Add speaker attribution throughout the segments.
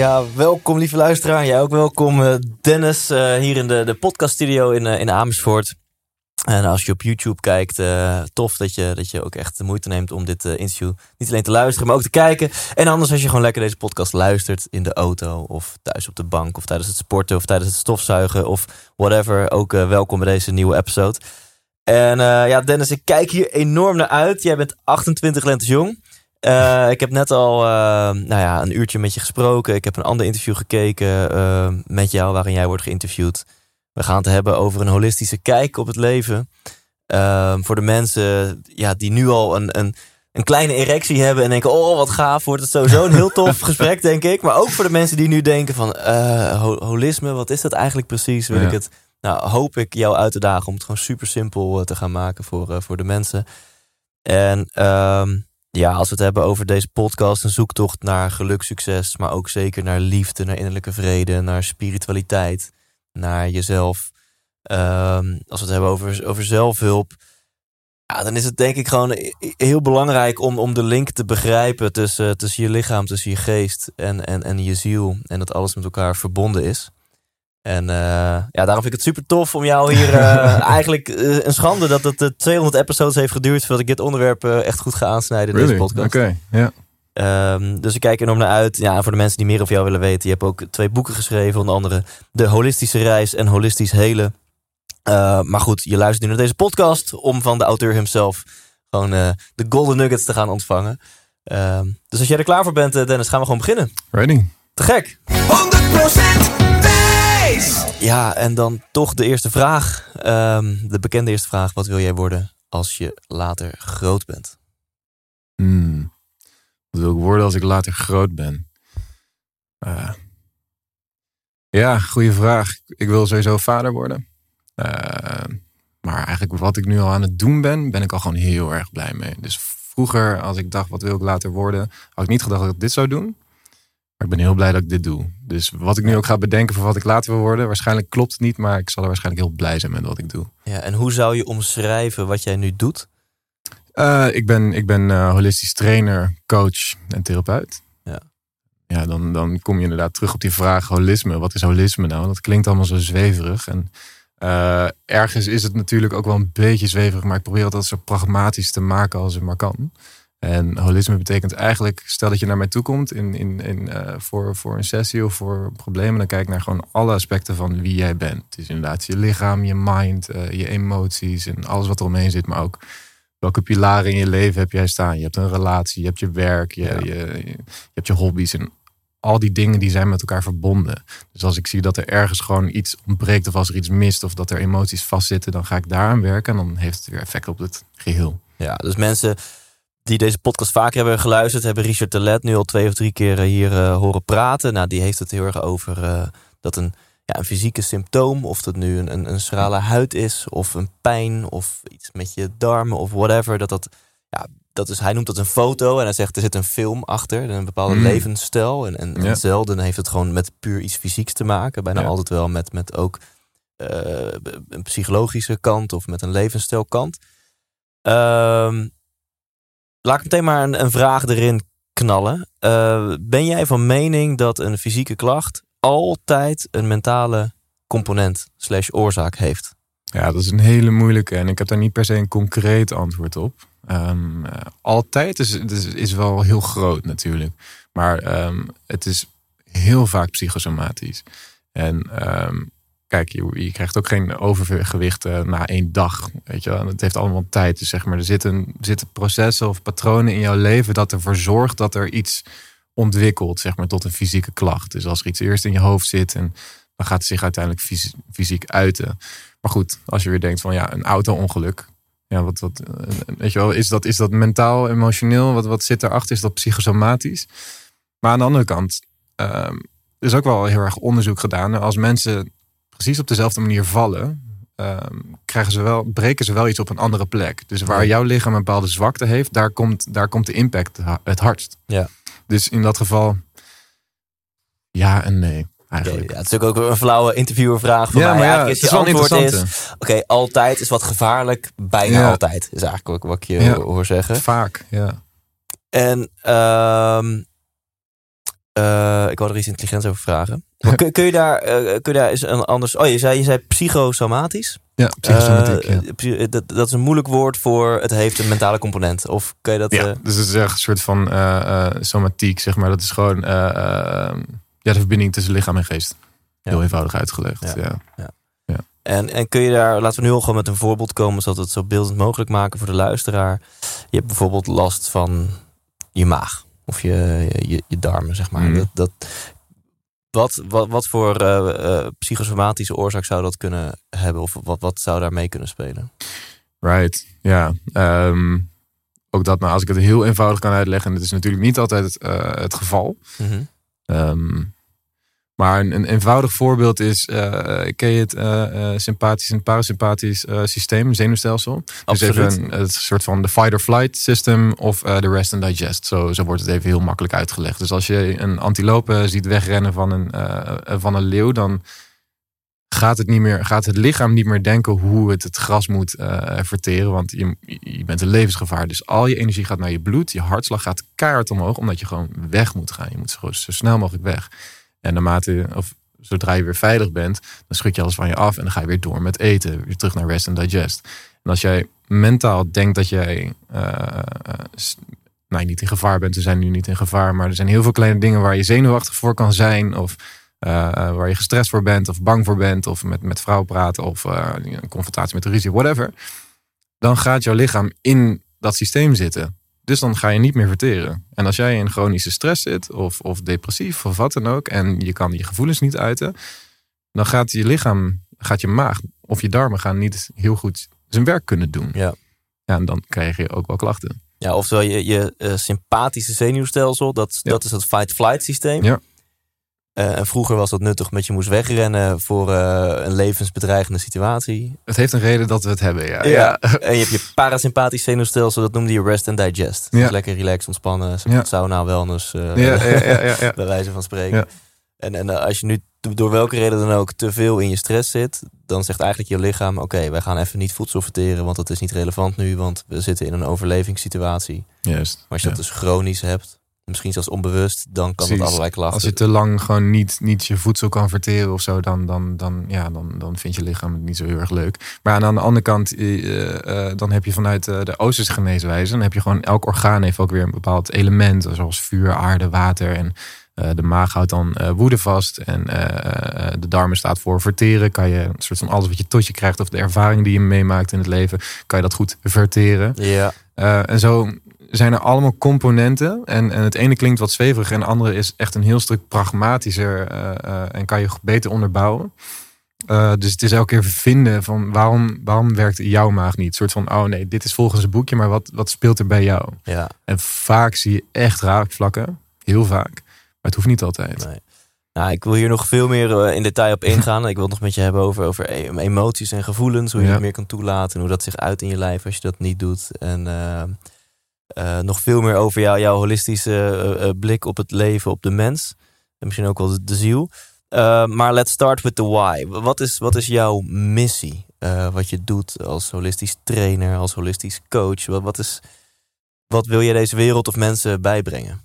Speaker 1: Ja, welkom lieve luisteraar. Jij ook welkom. eh, Dennis eh, hier in de, de podcaststudio in, eh, in Amersfoort. En als je op YouTube kijkt, tof dat je, dat je ook echt de moeite neemt om dit interview niet alleen te luisteren, maar ook te kijken. En anders als je gewoon lekker deze podcast luistert in de auto of thuis op de bank of tijdens het sporten of tijdens het stofzuigen of whatever. Ook welkom bij deze nieuwe episode. En ja, Dennis, ik kijk hier enorm naar uit. Jij bent 28 lentes jong. Eh, ik heb net al eh, nou ja, een uurtje met je gesproken. Ik heb een ander interview gekeken eh, met jou, waarin jij wordt geïnterviewd. We gaan het hebben over een holistische kijk op het leven. Ehm, voor de mensen ja, die nu al een, een, een kleine erectie hebben en denken: Oh, wat gaaf, wordt het sowieso een heel tof gesprek, denk ik. Maar ook voor de mensen die nu denken: van eh, ho- holisme, wat is dat eigenlijk precies? Wil
Speaker 2: Ja.
Speaker 1: ik het, nou, hoop ik jou uit te dagen om het gewoon super simpel eh, te gaan maken voor, voor de mensen. En ehm, ja, als we het hebben over deze podcast, een zoektocht naar geluk, succes, maar ook zeker naar liefde, naar innerlijke vrede, naar spiritualiteit, naar jezelf. Ehm, als we het hebben over, over zelfhulp, ja, dan is het denk ik gewoon heel belangrijk om, om de link te begrijpen tussen, tussen je lichaam, tussen je geest en, en, en je ziel. En dat alles met elkaar verbonden is. En eh, ja, daarom vind ik het super tof om jou hier eh, eigenlijk eh, een schande dat het eh, 200 episodes heeft geduurd voordat ik dit onderwerp echt goed ga aansnijden in
Speaker 2: Really?
Speaker 1: deze podcast.
Speaker 2: Oké, ja.
Speaker 1: Ehm, dus ik kijk enorm naar uit. Ja, en voor de mensen die meer over jou willen weten, je hebt ook twee boeken geschreven, onder andere De Holistische Reis en Holistisch Helen. Eh, maar goed, je luistert nu naar deze podcast om van de auteur himself gewoon eh, de golden nuggets te gaan ontvangen. Ehm, dus als jij er klaar voor bent, Dennis, gaan we gewoon beginnen.
Speaker 2: Ready?
Speaker 1: Te gek!
Speaker 3: 100% Thijs.
Speaker 1: Ja, en dan toch de eerste vraag. Ehm, de bekende eerste vraag. Wat wil jij worden als je later groot bent?
Speaker 2: Hmm. Wat wil ik worden als ik later groot ben? Eh, ja, goede vraag. Ik wil sowieso vader worden. Eh, maar eigenlijk wat ik nu al aan het doen ben, ben ik al gewoon heel erg blij mee. Dus vroeger, als ik dacht, wat wil ik later worden, had ik niet gedacht dat ik dit zou doen. Maar ik ben heel blij dat ik dit doe. Dus wat ik nu ook ga bedenken voor wat ik later wil worden, waarschijnlijk klopt het niet, maar ik zal er waarschijnlijk heel blij zijn met wat ik doe.
Speaker 1: Ja, en hoe zou je omschrijven wat jij nu doet?
Speaker 2: Eh, ik ben, ik ben eh, holistisch trainer, coach en therapeut.
Speaker 1: Ja.
Speaker 2: Ja, dan, dan kom je inderdaad terug op die vraag holisme. Wat is holisme nou? Dat klinkt allemaal zo zweverig. En eh, ergens is het natuurlijk ook wel een beetje zweverig, maar ik probeer het altijd zo pragmatisch te maken als het maar kan. En holisme betekent eigenlijk, stel dat je naar mij toe komt in, in, in, eh, voor, voor een sessie of voor problemen, dan kijk ik naar gewoon alle aspecten van wie jij bent. Het is inderdaad je lichaam, je mind, eh, je emoties en alles wat er omheen zit, maar ook welke pilaren in je leven heb jij staan? Je hebt een relatie, je hebt je werk, je,
Speaker 1: Ja.
Speaker 2: je, je, je hebt je hobby's en al die dingen die zijn met elkaar verbonden. Dus als ik zie dat er ergens gewoon iets ontbreekt of als er iets mist of dat er emoties vastzitten, dan ga ik daaraan werken en dan heeft het weer effect op het geheel.
Speaker 1: Ja, dus mensen die deze podcast vaker hebben geluisterd, hebben Richard Telet nu al twee of drie keer eh, hier eh, horen praten. Nou, die heeft het heel erg over eh, dat een, ja, een fysieke symptoom, of dat nu een, een, een schrale huid is, of een pijn, of iets met je darmen, of whatever, dat dat, ja, dat is, hij noemt dat een foto en hij zegt er zit een film achter, een bepaalde
Speaker 2: Mm.
Speaker 1: levensstijl. En, en, zelden heeft het gewoon met puur iets fysieks te maken, bijna
Speaker 2: Ja.
Speaker 1: altijd wel met, met ook een psychologische kant of met een levensstijlkant. Ehm laat ik meteen maar een, een vraag erin knallen. Eh, ben jij van mening dat een fysieke klacht altijd een mentale component slash oorzaak heeft?
Speaker 2: Ja, dat is een hele moeilijke en ik heb daar niet per se een concreet antwoord op. Ehm, eh, altijd is, is, wel heel groot natuurlijk, maar ehm, het is heel vaak psychosomatisch. En ehm, kijk, je, je krijgt ook geen overgewicht eh, na één dag. Weet je Het heeft allemaal tijd. Dus zeg maar, er zitten, zitten processen of patronen in jouw leven dat ervoor zorgt dat er iets ontwikkelt, zeg maar, tot een fysieke klacht. Dus als er iets eerst in je hoofd zit, en dan gaat het zich uiteindelijk fys- fysiek uiten. Maar goed, als je weer denkt van ja, een auto-ongeluk. ja, wat, eh, weet je wel, is dat, is dat mentaal, emotioneel? Wat, wat zit erachter? Is dat psychosomatisch? Maar aan de andere kant, ehm, is ook wel heel erg onderzoek gedaan. Als mensen precies op dezelfde manier vallen, ehm, krijgen ze wel, breken ze wel iets op een andere plek. Dus waar jouw lichaam een bepaalde zwakte heeft, daar komt, daar komt de impact het hardst.
Speaker 1: Ja.
Speaker 2: Dus in dat geval, ja en nee, eigenlijk.
Speaker 1: ja, het is ook ook een flauwe interviewervraag van
Speaker 2: ja,
Speaker 1: mij.
Speaker 2: maar ja,
Speaker 1: Eigenlijk
Speaker 2: het
Speaker 1: is
Speaker 2: is
Speaker 1: antwoord is... Oké, altijd is wat gevaarlijk. Bijna
Speaker 2: Ja.
Speaker 1: altijd. Is eigenlijk ook wat ik je
Speaker 2: Ja.
Speaker 1: hoor zeggen.
Speaker 2: Vaak, ja.
Speaker 1: En ehm eh, ik wou er iets intelligents over vragen. Maar kun, kun je daar, eh, kun je daar eens een anders... Oh, je zei, je zei psychosomatisch.
Speaker 2: Ja, psychosomatiek,
Speaker 1: Eh,
Speaker 2: ja.
Speaker 1: psy- dat, dat is een moeilijk woord voor het heeft een mentale component. Of kun je dat...
Speaker 2: Ja, dus het is echt een soort van somatiek, zeg maar. Dat is gewoon ja, de verbinding tussen lichaam en geest.
Speaker 1: Ja.
Speaker 2: Heel eenvoudig uitgelegd.
Speaker 1: Ja.
Speaker 2: Ja.
Speaker 1: En, en kun je daar, laten we nu al gewoon met een voorbeeld komen, zodat we het zo beeldend mogelijk maken voor de luisteraar. Je hebt bijvoorbeeld last van je maag of je, je, je darmen, zeg maar.
Speaker 2: Mhm.
Speaker 1: Dat, dat, wat, wat, wat voor eh, eh, psychosomatische oorzaak zou dat kunnen hebben? Of wat, wat zou daarmee kunnen spelen?
Speaker 2: Right, ja. Ehm, ook dat, maar als ik het heel eenvoudig kan uitleggen, en dat is natuurlijk niet altijd het, eh, het geval. Ehm, maar een, een eenvoudig voorbeeld is, eh ken je het eh, sympathisch en parasympathisch systeem, zenuwstelsel? Dus
Speaker 1: Absoluut.
Speaker 2: even een, het soort van de fight-or-flight system of de rest and digest. Zo, zo wordt het even heel makkelijk uitgelegd. Dus als je een antilope ziet wegrennen van een, van een leeuw, dan gaat het, niet meer, gaat het lichaam niet meer denken hoe het het gras moet eh, verteren. Want je, je bent een levensgevaar. Dus al je energie gaat naar je bloed. Je hartslag gaat keihard omhoog, omdat je gewoon weg moet gaan. Je moet zo, zo snel mogelijk weg. En naarmate, of zodra je weer veilig bent, dan schud je alles van je af en dan ga je weer door met eten. Weer terug naar rest and digest. En als jij mentaal denkt dat jij s- nou, niet in gevaar bent, we zijn nu niet in gevaar, maar er zijn heel veel kleine dingen waar je zenuwachtig voor kan zijn. Of eh, waar je gestrest voor bent, of bang voor bent, of met, met vrouwen praten, of eh, een confrontatie met de ruzie, whatever. Dan gaat jouw lichaam in dat systeem zitten. Dus dan ga je niet meer verteren. En als jij in chronische stress zit, of, of depressief, of wat dan ook, en je kan je gevoelens niet uiten, dan gaat je lichaam, gaat je maag of je darmen gaan niet heel goed zijn werk kunnen doen.
Speaker 1: Ja.
Speaker 2: Ja, en dan krijg je ook wel klachten.
Speaker 1: Ja, oftewel je, je eh, sympathische zenuwstelsel, dat,
Speaker 2: Ja.
Speaker 1: dat is het fight-flight systeem.
Speaker 2: Ja.
Speaker 1: Eh, en vroeger was dat nuttig, omdat je moest wegrennen voor eh, een levensbedreigende situatie.
Speaker 2: Het heeft een reden dat we het hebben, ja.
Speaker 1: Ja. En je hebt je parasympathisch zenuwstelsel, dat noemde je rest and digest.
Speaker 2: Ja.
Speaker 1: Dus lekker relaxed, ontspannen,
Speaker 2: Ja.
Speaker 1: sauna, wellness, eh,
Speaker 2: Ja, ja, ja, ja, ja.
Speaker 1: bij wijze van spreken. En, en als je nu do- door welke reden dan ook te veel in je stress zit, dan zegt eigenlijk je lichaam: Oké, wij gaan even niet voedsel verteren, want dat is niet relevant nu, want we zitten in een overlevingssituatie.
Speaker 2: Juist.
Speaker 1: Maar als je dat dus chronisch hebt, misschien zelfs onbewust, dan kan dat allerlei klachten.
Speaker 2: Als je te lang gewoon niet, niet je voedsel kan verteren of zo, dan, dan, dan, ja, dan, dan vindt je lichaam het niet zo heel erg leuk. Maar aan de andere kant, eh, eh, dan heb je vanuit eh, de Oosterse geneeswijze, dan heb je gewoon elk orgaan heeft ook weer een bepaald element, zoals vuur, aarde, water. En de maag houdt dan woede vast. En de darmen staat voor verteren. Kan je een soort van alles wat je tot je krijgt, of de ervaring die je meemaakt in het leven, kan je dat goed verteren.
Speaker 1: Ja,
Speaker 2: en zo zijn er allemaal componenten. En, en het ene klinkt wat zweverig en het andere is echt een heel stuk pragmatischer. eh, eh, en kan je beter onderbouwen. Eh, dus het is elke keer vinden van waarom, waarom werkt jouw maag niet? Een soort van, oh nee, dit is volgens het boekje, maar wat, wat speelt er bij jou?
Speaker 1: ja.
Speaker 2: En vaak zie je echt raakvlakken. Heel vaak. Maar het hoeft niet altijd.
Speaker 1: Nee. Nou, ik wil hier nog veel meer in detail op ingaan. Ik wil het nog met je hebben over, over e- emoties en gevoelens. Hoe je
Speaker 2: Ja.
Speaker 1: het meer kan toelaten. En hoe dat zich uit in je lijf als je dat niet doet. En nog veel meer over jou, jouw holistische eh, eh, blik op het leven, op de mens. En misschien ook wel de, ziel. Eh, maar let's start with the why. Wat is, wat is jouw missie? Eh, wat je doet als holistisch trainer, als holistisch coach. Wat, wat, is, wat wil je deze wereld of mensen bijbrengen?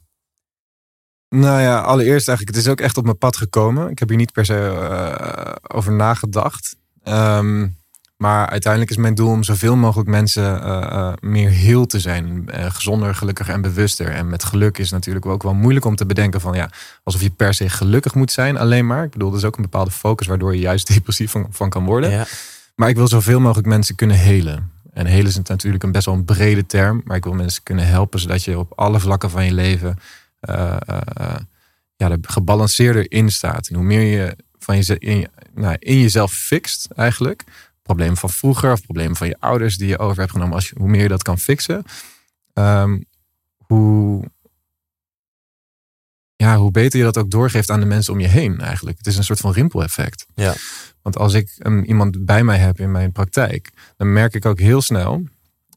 Speaker 2: Nou ja, allereerst eigenlijk, het is ook echt op mijn pad gekomen. Ik heb hier niet per se eh, over nagedacht. Ehm, maar uiteindelijk is mijn doel om zoveel mogelijk mensen eh, eh, meer heel te zijn. Eh, gezonder, gelukkiger en bewuster. En met geluk is natuurlijk ook wel moeilijk om te bedenken van ja, alsof je per se gelukkig moet zijn alleen maar. Ik bedoel, dat is ook een bepaalde focus waardoor je juist depressief van, van kan worden.
Speaker 1: Ja.
Speaker 2: Maar ik wil zoveel mogelijk mensen kunnen helen. En helen is natuurlijk een best wel een brede term. Maar ik wil mensen kunnen helpen zodat je op alle vlakken van je leven ja, er gebalanceerder in staat. En hoe meer je van je, in, je- nou, in jezelf fixt eigenlijk, problemen van vroeger of problemen van je ouders die je over hebt genomen. Als je, hoe meer je dat kan fixen, ehm, hoe, ja, hoe beter je dat ook doorgeeft aan de mensen om je heen eigenlijk. Het is een soort van rimpeleffect.
Speaker 1: Ja.
Speaker 2: Want als ik um, iemand bij mij heb in mijn praktijk, dan merk ik ook heel snel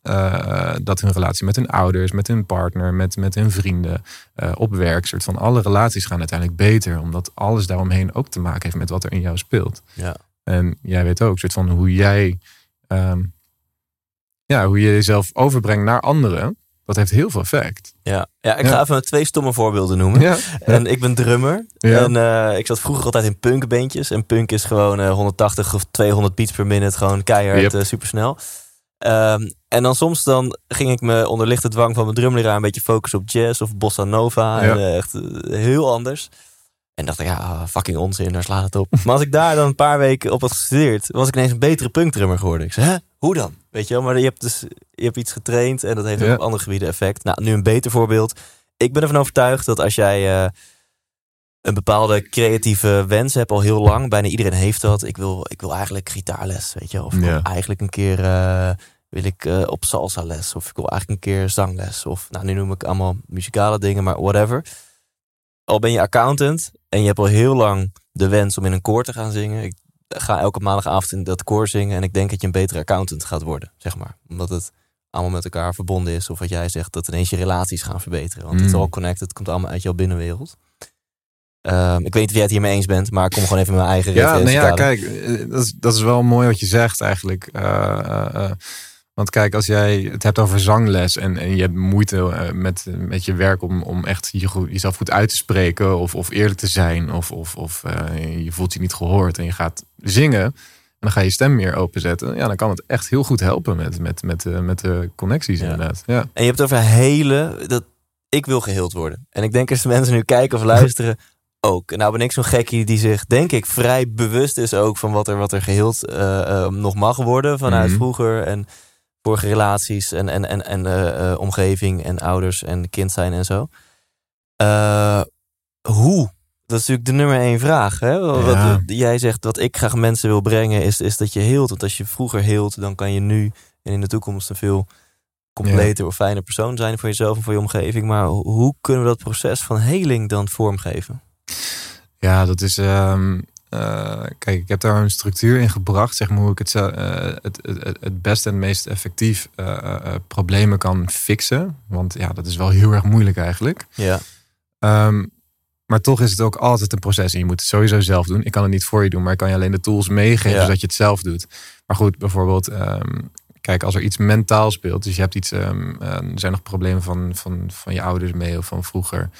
Speaker 2: uh, dat hun relatie met hun ouders, met hun partner, met, met hun vrienden, uh, op werk, soort van alle relaties gaan uiteindelijk beter. Omdat alles daaromheen ook te maken heeft met wat er in jou speelt.
Speaker 1: Ja.
Speaker 2: En jij weet ook, soort van hoe jij, um, ja, hoe je jezelf overbrengt naar anderen. Dat heeft heel veel effect.
Speaker 1: Ja, ja ik ga ja. even twee stomme voorbeelden noemen.
Speaker 2: Ja.
Speaker 1: En ik ben drummer. En uh, ik zat vroeger altijd in punkbandjes. En punk is gewoon uh, 180 of 200 beats per minute. Gewoon keihard, yep. uh, supersnel. Um, en dan soms dan ging ik me onder lichte dwang van mijn drumleraar een beetje focussen op jazz of bossa nova. En, echt heel anders. En dacht ik, ja, fucking onzin, daar slaat het op. maar als ik daar dan een paar weken op had gestudeerd, was ik ineens een betere punkdrummer geworden. Ik zei, hè, hoe dan? Weet je wel, maar je hebt dus je hebt iets getraind en dat heeft
Speaker 2: Ja.
Speaker 1: ook op andere gebieden effect. Nou, nu een beter voorbeeld. Ik ben ervan overtuigd dat als jij uh, een bepaalde creatieve wens hebt al heel lang, bijna iedereen heeft dat. Ik wil, ik wil eigenlijk gitaarles, weet je, of
Speaker 2: Ja.
Speaker 1: eigenlijk een keer uh, wil ik uh, op salsa les, of ik wil eigenlijk een keer zangles, of nou, nu noem ik allemaal muzikale dingen, maar whatever. Al ben je accountant en je hebt al heel lang de wens om in een koor te gaan zingen. Ik ga elke maandagavond in dat koor zingen en ik denk dat je een betere accountant gaat worden, zeg maar. Omdat het allemaal met elkaar verbonden is. Of wat jij zegt, dat ineens je relaties gaan verbeteren. Want het is
Speaker 2: Mm.
Speaker 1: all connected, het komt allemaal uit jouw binnenwereld. Um, ik weet niet of jij het hiermee eens bent, maar ik kom gewoon even mijn eigen
Speaker 2: Ja, nou ja, kijk, eh, dat is, dat is wel mooi wat je zegt eigenlijk. Uh, want kijk, als jij het hebt over zangles en, en je hebt moeite uh, met, met je werk om, om echt je, goed- jezelf goed uit te spreken of, of eerlijk te zijn of, of, of uh, je voelt je niet gehoord en je gaat zingen en dan ga je je stem meer openzetten, ja, dan kan het echt heel goed helpen met, met, met, uh, met de connecties
Speaker 1: Ja.
Speaker 2: inderdaad. Ja.
Speaker 1: En je hebt het over hele, dat ik wil geheeld worden. En ik denk als de mensen nu kijken of luisteren, ook. Nou ben ik zo'n gekkie die zich, denk ik, vrij bewust is ook van wat er, wat er geheeld uh, nog mag worden vanuit
Speaker 2: Mhm.
Speaker 1: vroeger en vorige relaties en, en, en, en uh, uh, omgeving en ouders en kind zijn en zo. Uh, hoe? Dat is natuurlijk de nummer één vraag. Hè? Wat,
Speaker 2: Ja.
Speaker 1: wat jij zegt, wat ik graag mensen wil brengen, is, is dat je heelt. Want als je vroeger heelt, dan kan je nu en in de toekomst een veel completer of fijner persoon zijn voor jezelf en voor je omgeving. Maar ho- hoe kunnen we dat proces van heling dan vormgeven?
Speaker 2: Ja, dat is. ehm, eh, kijk, ik heb daar een structuur in gebracht, zeg maar, hoe ik het, eh, het, het, het best en meest effectief eh, problemen kan fixen. Want ja, dat is wel heel erg moeilijk eigenlijk.
Speaker 1: Ja,
Speaker 2: Ehm, maar toch is het ook altijd een proces. En je moet het sowieso zelf doen. Ik kan het niet voor je doen, maar ik kan je alleen de tools meegeven
Speaker 1: Ja.
Speaker 2: zodat je het zelf doet. Maar goed, bijvoorbeeld, ehm, kijk, als er iets mentaal speelt, dus je hebt iets, ehm, eh, er zijn nog problemen van, van, van je ouders mee of van vroeger.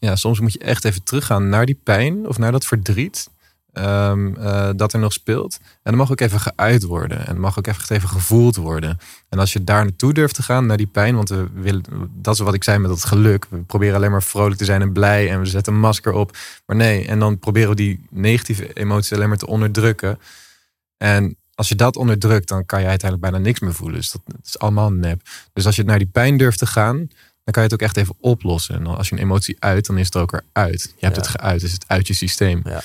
Speaker 2: Ja, soms moet je echt even teruggaan naar die pijn of naar dat verdriet. ehm, eh, dat er nog speelt. En dat mag ook even geuit worden. En mag ook even gevoeld worden. En als je daar naartoe durft te gaan, naar die pijn, want we willen, dat is wat ik zei met dat geluk. We proberen alleen maar vrolijk te zijn en blij en we zetten een masker op. Maar nee, en dan proberen we die negatieve emoties alleen maar te onderdrukken. En als je dat onderdrukt, dan kan je uiteindelijk bijna niks meer voelen. Dus dat is allemaal nep. Dus als je naar die pijn durft te gaan, dan kan je het ook echt even oplossen. En als je een emotie uit, dan is het ook weer uit. Je hebt
Speaker 1: Ja.
Speaker 2: het geuit, dus het uit je systeem.
Speaker 1: Ja.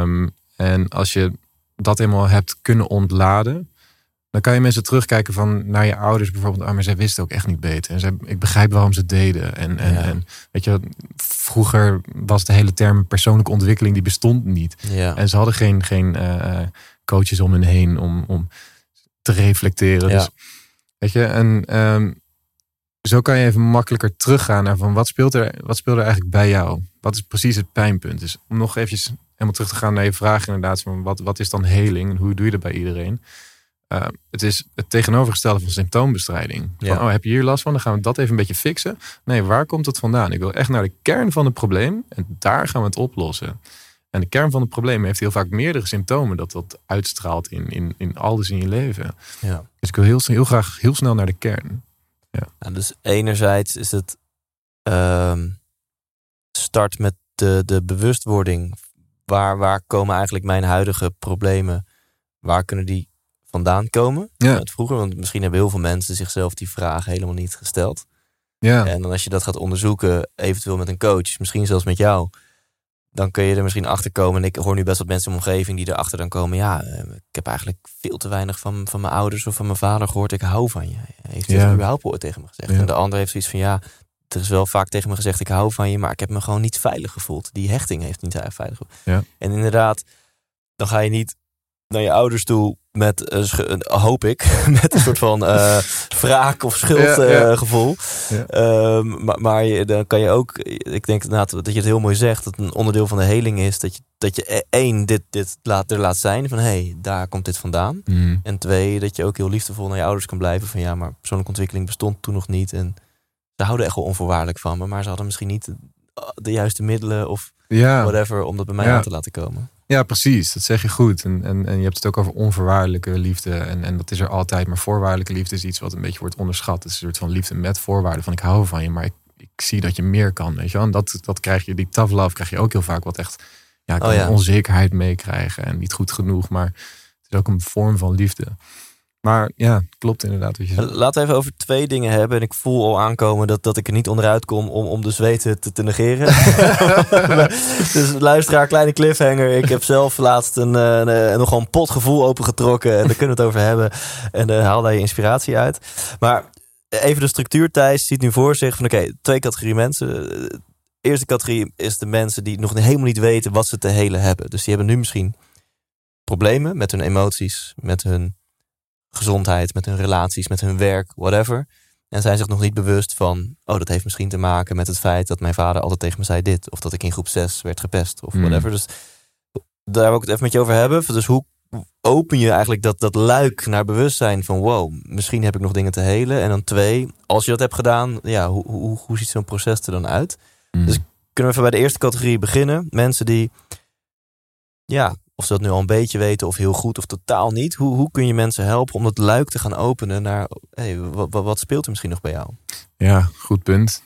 Speaker 2: Um, en als je dat eenmaal hebt kunnen ontladen, dan kan je mensen terugkijken van naar je ouders bijvoorbeeld. Ah, maar zij wisten ook echt niet beter. En zij, ik begrijp waarom ze het deden. En, en,
Speaker 1: Ja.
Speaker 2: en weet je, vroeger was de hele term persoonlijke ontwikkeling die bestond niet.
Speaker 1: ja.
Speaker 2: En ze hadden geen, geen uh, coaches om hen heen om, om te reflecteren.
Speaker 1: Ja.
Speaker 2: Dus, weet je, en um, zo kan je even makkelijker teruggaan naar van wat speelt er, wat speelt er eigenlijk bij jou? Wat is precies het pijnpunt? Dus om nog eventjes helemaal terug te gaan naar je vraag inderdaad van wat, wat is dan heling en hoe doe je dat bij iedereen? Uh, het is het tegenovergestelde van symptoombestrijding. Van, oh, heb je hier last van? Dan gaan we dat even een beetje fixen. Nee, waar komt het vandaan? Ik wil echt naar de kern van het probleem en daar gaan we het oplossen. En de kern van het probleem heeft heel vaak meerdere symptomen dat dat uitstraalt in, in, in alles in je leven.
Speaker 1: Ja.
Speaker 2: Dus ik wil heel, heel graag heel snel naar de kern. Ja.
Speaker 1: Nou, dus enerzijds is het ehm start met de, de bewustwording. Waar, waar komen eigenlijk mijn huidige problemen? Waar kunnen die vandaan komen?
Speaker 2: Ja.
Speaker 1: Vroeger, want misschien hebben heel veel mensen zichzelf die vraag helemaal niet gesteld.
Speaker 2: Ja.
Speaker 1: En dan als je dat gaat onderzoeken, eventueel met een coach, misschien zelfs met jou, dan kun je er misschien achter komen. En ik hoor nu best wat mensen in mijn omgeving die erachter dan komen. Ja, eh, ik heb eigenlijk veel te weinig van, van mijn ouders of van mijn vader gehoord. Ik hou van je. Heeft hij
Speaker 2: Ja.
Speaker 1: überhaupt ooit tegen me gezegd?
Speaker 2: Ja.
Speaker 1: En de ander heeft zoiets van ja, er is wel vaak tegen me gezegd ik hou van je, maar ik heb me gewoon niet veilig gevoeld. Die hechting heeft niet veilig gevoeld.
Speaker 2: Ja.
Speaker 1: En inderdaad, dan ga je niet naar je ouders toe met, een- hoop ik, met een soort van eh wraak of
Speaker 2: Ja, ja.
Speaker 1: schuldgevoel.
Speaker 2: Ja.
Speaker 1: Ehm, maar maar je, dan kan je ook, ik denk inderdaad dat je het heel mooi zegt, dat een onderdeel van de heling is dat je, dat je e- één, dit, dit laat, er laat zijn van hé, hey, daar komt dit vandaan.
Speaker 2: Mm.
Speaker 1: En twee, dat je ook heel liefdevol naar je ouders kan blijven van ja, maar persoonlijke ontwikkeling bestond toen nog niet. En ze houden echt wel onvoorwaardelijk van me, maar ze hadden misschien niet de, juiste middelen of whatever om dat bij mij aan te laten komen.
Speaker 2: Ja, precies. Dat zeg je goed. En, en, en je hebt het ook over onvoorwaardelijke liefde. En, en dat is er altijd. Maar voorwaardelijke liefde is iets wat een beetje wordt onderschat. Het is een soort van liefde met voorwaarden. Van ik hou van je, maar ik, ik zie dat je meer kan. Weet je wel? En dat, dat krijg je, die tough love krijg je ook heel vaak. Wat echt ja, kan
Speaker 1: Oh ja.
Speaker 2: onzekerheid meekrijgen. En niet goed genoeg. Maar het is ook een vorm van liefde. Maar ja, klopt inderdaad wat je zegt.
Speaker 1: Laten we even over twee dingen hebben. En ik voel al aankomen dat, dat ik er niet onderuit kom om, om de zweten te, te negeren. dus luisteraar, kleine cliffhanger. Ik heb zelf laatst een, eh, een, een nogal een pot gevoel opengetrokken. En daar kunnen we het over hebben. En haal daar je inspiratie uit. Maar even de structuur, Thijs ziet nu voor zich van oké, twee categorieën mensen. De eerste categorie is de mensen die nog helemaal niet weten wat ze te helen hebben. Dus die hebben nu misschien problemen met hun emoties, met hun gezondheid, met hun relaties, met hun werk, whatever. En zijn zich nog niet bewust van, oh, dat heeft misschien te maken met het feit dat mijn vader altijd tegen me zei dit. Of dat ik in groep 6 werd gepest of
Speaker 2: Hmm.
Speaker 1: whatever. Dus daar wil ik het even met je over hebben. Dus hoe open je eigenlijk dat, dat luik naar bewustzijn van, wow, misschien heb ik nog dingen te helen. En dan twee, als je dat hebt gedaan, ja, hoe, hoe, hoe ziet zo'n proces er dan uit?
Speaker 2: Mm.
Speaker 1: Dus- Kunnen we even bij de eerste categorie beginnen? Mensen die, ja, of ze dat nu al een beetje weten of heel goed of totaal niet. Hoe, hoe kun je mensen helpen om dat luik te gaan openen naar, hey, wat, wat, speelt er misschien nog bij jou?
Speaker 2: Ja, goed punt.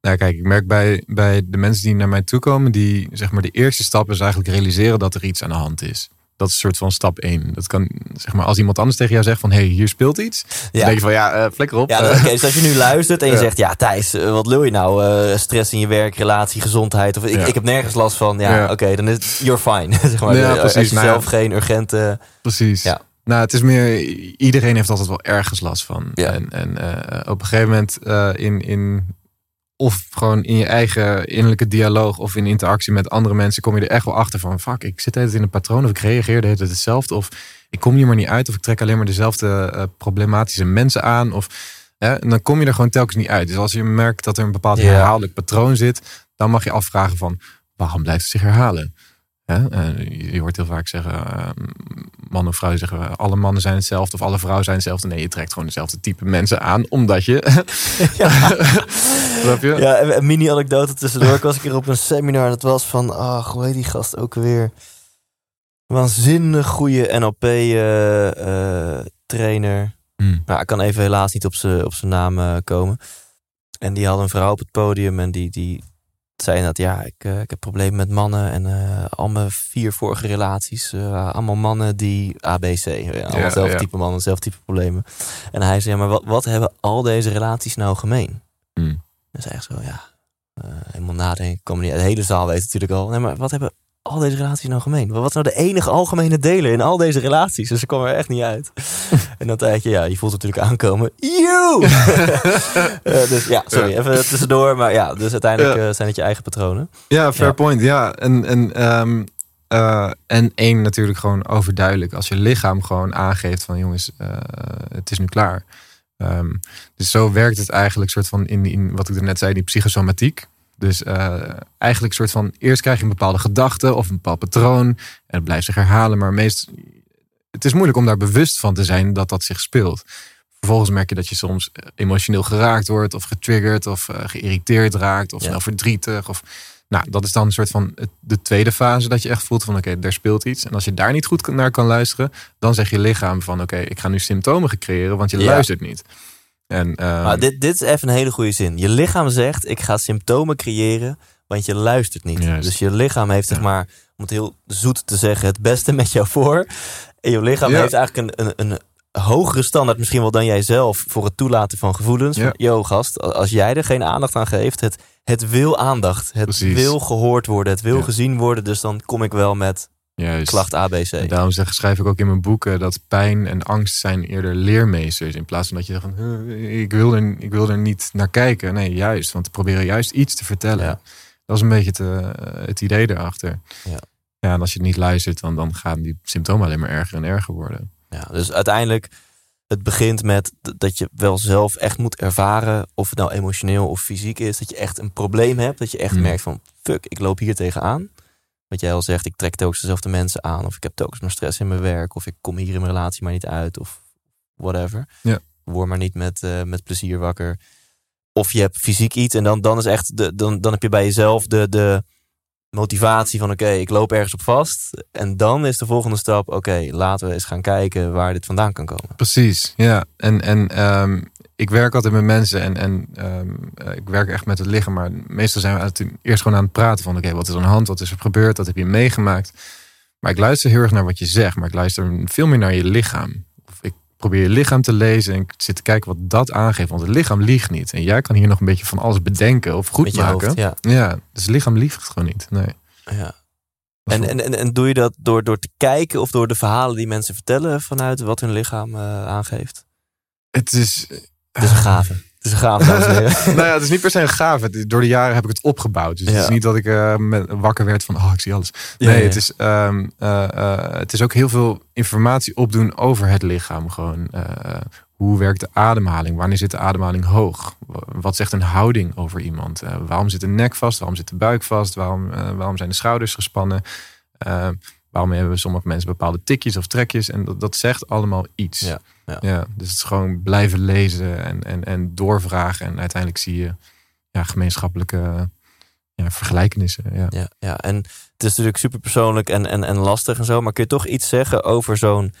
Speaker 2: Nou, kijk, ik merk bij, bij de mensen die naar mij toe komen, die zeg maar de eerste stap is eigenlijk realiseren dat er iets aan de hand is. Dat is een soort van stap één. Dat kan, zeg maar, als iemand anders tegen jou zegt van, hé, hey, hier speelt iets. Dan
Speaker 1: Ja.
Speaker 2: denk je van, ja, eh flikker op.
Speaker 1: Ja,
Speaker 2: Eh,
Speaker 1: dus als je nu luistert en je
Speaker 2: Ja.
Speaker 1: zegt, ja Thijs, eh, wat lul je nou? Stress in je werk, relatie, gezondheid. Of ik,
Speaker 2: Ja.
Speaker 1: ik heb nergens last van. Ja, oké, dan is you're fine. zeg maar.
Speaker 2: Ja, precies.
Speaker 1: je
Speaker 2: Nou ja.
Speaker 1: zelf geen urgente...
Speaker 2: Precies.
Speaker 1: Ja.
Speaker 2: Nou, het is meer, iedereen heeft altijd wel ergens last van.
Speaker 1: Ja.
Speaker 2: En, en op een gegeven moment in, in, of gewoon in je eigen innerlijke dialoog of in interactie met andere mensen, kom je er echt wel achter van, fuck, ik zit altijd in een patroon of ik reageer de hele tijd hetzelfde of ik kom hier maar niet uit of ik trek alleen maar dezelfde eh, problematische mensen aan of hè, en dan kom je er gewoon telkens niet uit. Dus als je merkt dat er een bepaald
Speaker 1: Ja.
Speaker 2: herhaaldelijk patroon zit, dan mag je afvragen van, waarom blijft het zich herhalen? Eh, je, hoort heel vaak zeggen, eh, man of vrouw zeggen, alle mannen zijn hetzelfde of alle vrouwen zijn hetzelfde. Nee, je trekt gewoon dezelfde type mensen aan, omdat je... Snap je?
Speaker 1: Ja, een mini-anekdote tussendoor. Ik was een keer op een seminar en het was van, ach, hoe heet die gast ook weer? Waanzinnig goede NLP-trainer.
Speaker 2: Hmm.
Speaker 1: Nou, ik kan even helaas niet op zijn op zijn naam eh, komen. En die had een vrouw op het podium en die, die zei dat ja, ik, eh, ik heb problemen met mannen en eh, al mijn vier vorige relaties, eh, allemaal mannen die ABC, ja, allemaal
Speaker 2: Ja,
Speaker 1: type mannen, hetzelfde type problemen. En hij zei, ja, maar wat, wat hebben al deze relaties nou gemeen?
Speaker 2: Hmm.
Speaker 1: En zei echt zo, ja, eh, helemaal nadenken, komen niet. De hele zaal weet natuurlijk al. Nee, maar wat hebben al deze relaties nou gemeen? Wat is nou de enige algemene delen in al deze relaties? Dus ze kwam er echt niet uit. en dan tijdje, ja, je voelt het natuurlijk aankomen. You! Eh, dus ja, sorry, even tussendoor. Maar ja, dus uiteindelijk
Speaker 2: Ja.
Speaker 1: eh, zijn het je eigen patronen.
Speaker 2: Ja, fair
Speaker 1: Ja.
Speaker 2: point. Ja, en, en, ehm, eh, en één natuurlijk gewoon overduidelijk. Als je lichaam gewoon aangeeft van jongens, het is nu klaar. Ehm, dus zo werkt het eigenlijk soort van in, in wat ik er net zei, die psychosomatiek. Dus eh, eigenlijk soort van eerst krijg je een bepaalde gedachte of een bepaald patroon en het blijft zich herhalen. Maar meest, het is moeilijk om daar bewust van te zijn dat dat zich speelt. Vervolgens merk je dat je soms emotioneel geraakt wordt of getriggerd of eh, geïrriteerd raakt of
Speaker 1: Ja.
Speaker 2: snel verdrietig. Of, nou, dat is dan een soort van de tweede fase dat je echt voelt van oké, er speelt iets. En als je daar niet goed naar kan luisteren, dan zeg je lichaam van oké, ik ga nu symptomen creëren, want je
Speaker 1: Ja.
Speaker 2: luistert niet. En, ehm,
Speaker 1: Maar dit, dit is even een hele goede zin. Je lichaam zegt, ik ga symptomen creëren, want je luistert niet.
Speaker 2: Juist.
Speaker 1: Dus je lichaam heeft, zeg maar, om het heel zoet te zeggen, het beste met jou voor. En je lichaam
Speaker 2: Ja.
Speaker 1: heeft eigenlijk een, een, een hogere standaard misschien wel dan jij zelf voor het toelaten van gevoelens.
Speaker 2: Ja.
Speaker 1: Yo, gast, als jij er geen aandacht aan geeft, het, het wil aandacht. Het
Speaker 2: Precies.
Speaker 1: wil gehoord worden, het wil
Speaker 2: Ja.
Speaker 1: gezien worden. Dus dan kom ik wel met
Speaker 2: Juist.
Speaker 1: klacht
Speaker 2: En
Speaker 1: ABC.
Speaker 2: daarom zeg, schrijf ik ook in mijn boeken dat pijn en angst zijn eerder leermeesters. In plaats van dat je zegt van "Huh, ik wil, er, ik wil er niet naar kijken. Nee, juist. Want we proberen juist iets te vertellen.
Speaker 1: Ja.
Speaker 2: Dat is een beetje het, eh, het idee erachter.
Speaker 1: Ja.
Speaker 2: ja, en als je niet luistert, dan, dan gaan die symptomen alleen maar erger en erger worden.
Speaker 1: Ja, dus uiteindelijk, het begint met dat je wel zelf echt moet ervaren, of het nou emotioneel of fysiek is, dat je echt een probleem hebt. Dat je echt
Speaker 2: Mm.
Speaker 1: merkt van, fuck, ik loop hier tegenaan. Wat jij al zegt, ik trek telkens dezelfde mensen aan, of ik heb telkens maar stress in mijn werk, of ik kom hier in mijn relatie maar niet uit, of whatever.
Speaker 2: Ja.
Speaker 1: Word maar niet met, eh, met plezier wakker. Of je hebt fysiek iets en dan, dan is echt, de, dan, dan heb je bij jezelf de, de motivatie van, oké, ik loop ergens op vast. En dan is de volgende stap, oké, laten we eens gaan kijken waar dit vandaan kan komen.
Speaker 2: Precies, ja. En, en ehm, ik werk altijd met mensen en, en ehm, eh, ik werk echt met het lichaam. Maar meestal zijn we eerst gewoon aan het praten van... oké, wat is aan de hand, wat is er gebeurd, wat heb je meegemaakt? Maar ik luister heel erg naar wat je zegt, maar ik luister veel meer naar je lichaam. Probeer je lichaam te lezen en zit te kijken wat dat aangeeft. Want het lichaam liegt niet. En jij kan hier nog een beetje van alles bedenken of goed maken.
Speaker 1: hoofd, ja.
Speaker 2: Ja, dus het lichaam liegt gewoon niet. Nee.
Speaker 1: ja. En, en, en, en doe je dat door, door te kijken of door de verhalen die mensen vertellen vanuit wat hun lichaam eh, aangeeft?
Speaker 2: het is...
Speaker 1: Het is een gave. Het is een gave, dames en heren.
Speaker 2: nou ja, het is niet per se een is- Door de jaren heb ik het opgebouwd. Dus het is niet dat ik eh, wakker werd van, oh, ik zie alles. Nee,
Speaker 1: ja.
Speaker 2: Het, is, ehm, eh, eh, het is ook heel veel informatie opdoen over het lichaam. Gewoon, hoe werkt de ademhaling? Wanneer zit de ademhaling hoog? Wa- Wat zegt een houding over iemand? Waarom zit de nek vast? Waarom zit de buik vast? Waarom, waarom zijn de schouders gespannen? Waarom hebben sommige mensen bepaalde tikjes of trekjes? En dat, dat zegt allemaal iets.
Speaker 1: Ja, ja.
Speaker 2: dus het is gewoon blijven lezen en, en, en doorvragen. En uiteindelijk zie je ja, gemeenschappelijke ja, vergelijkenissen. Ja.
Speaker 1: Ja, ja, en het is natuurlijk super persoonlijk en, en, en lastig en zo. Maar kun je toch iets zeggen over zo'n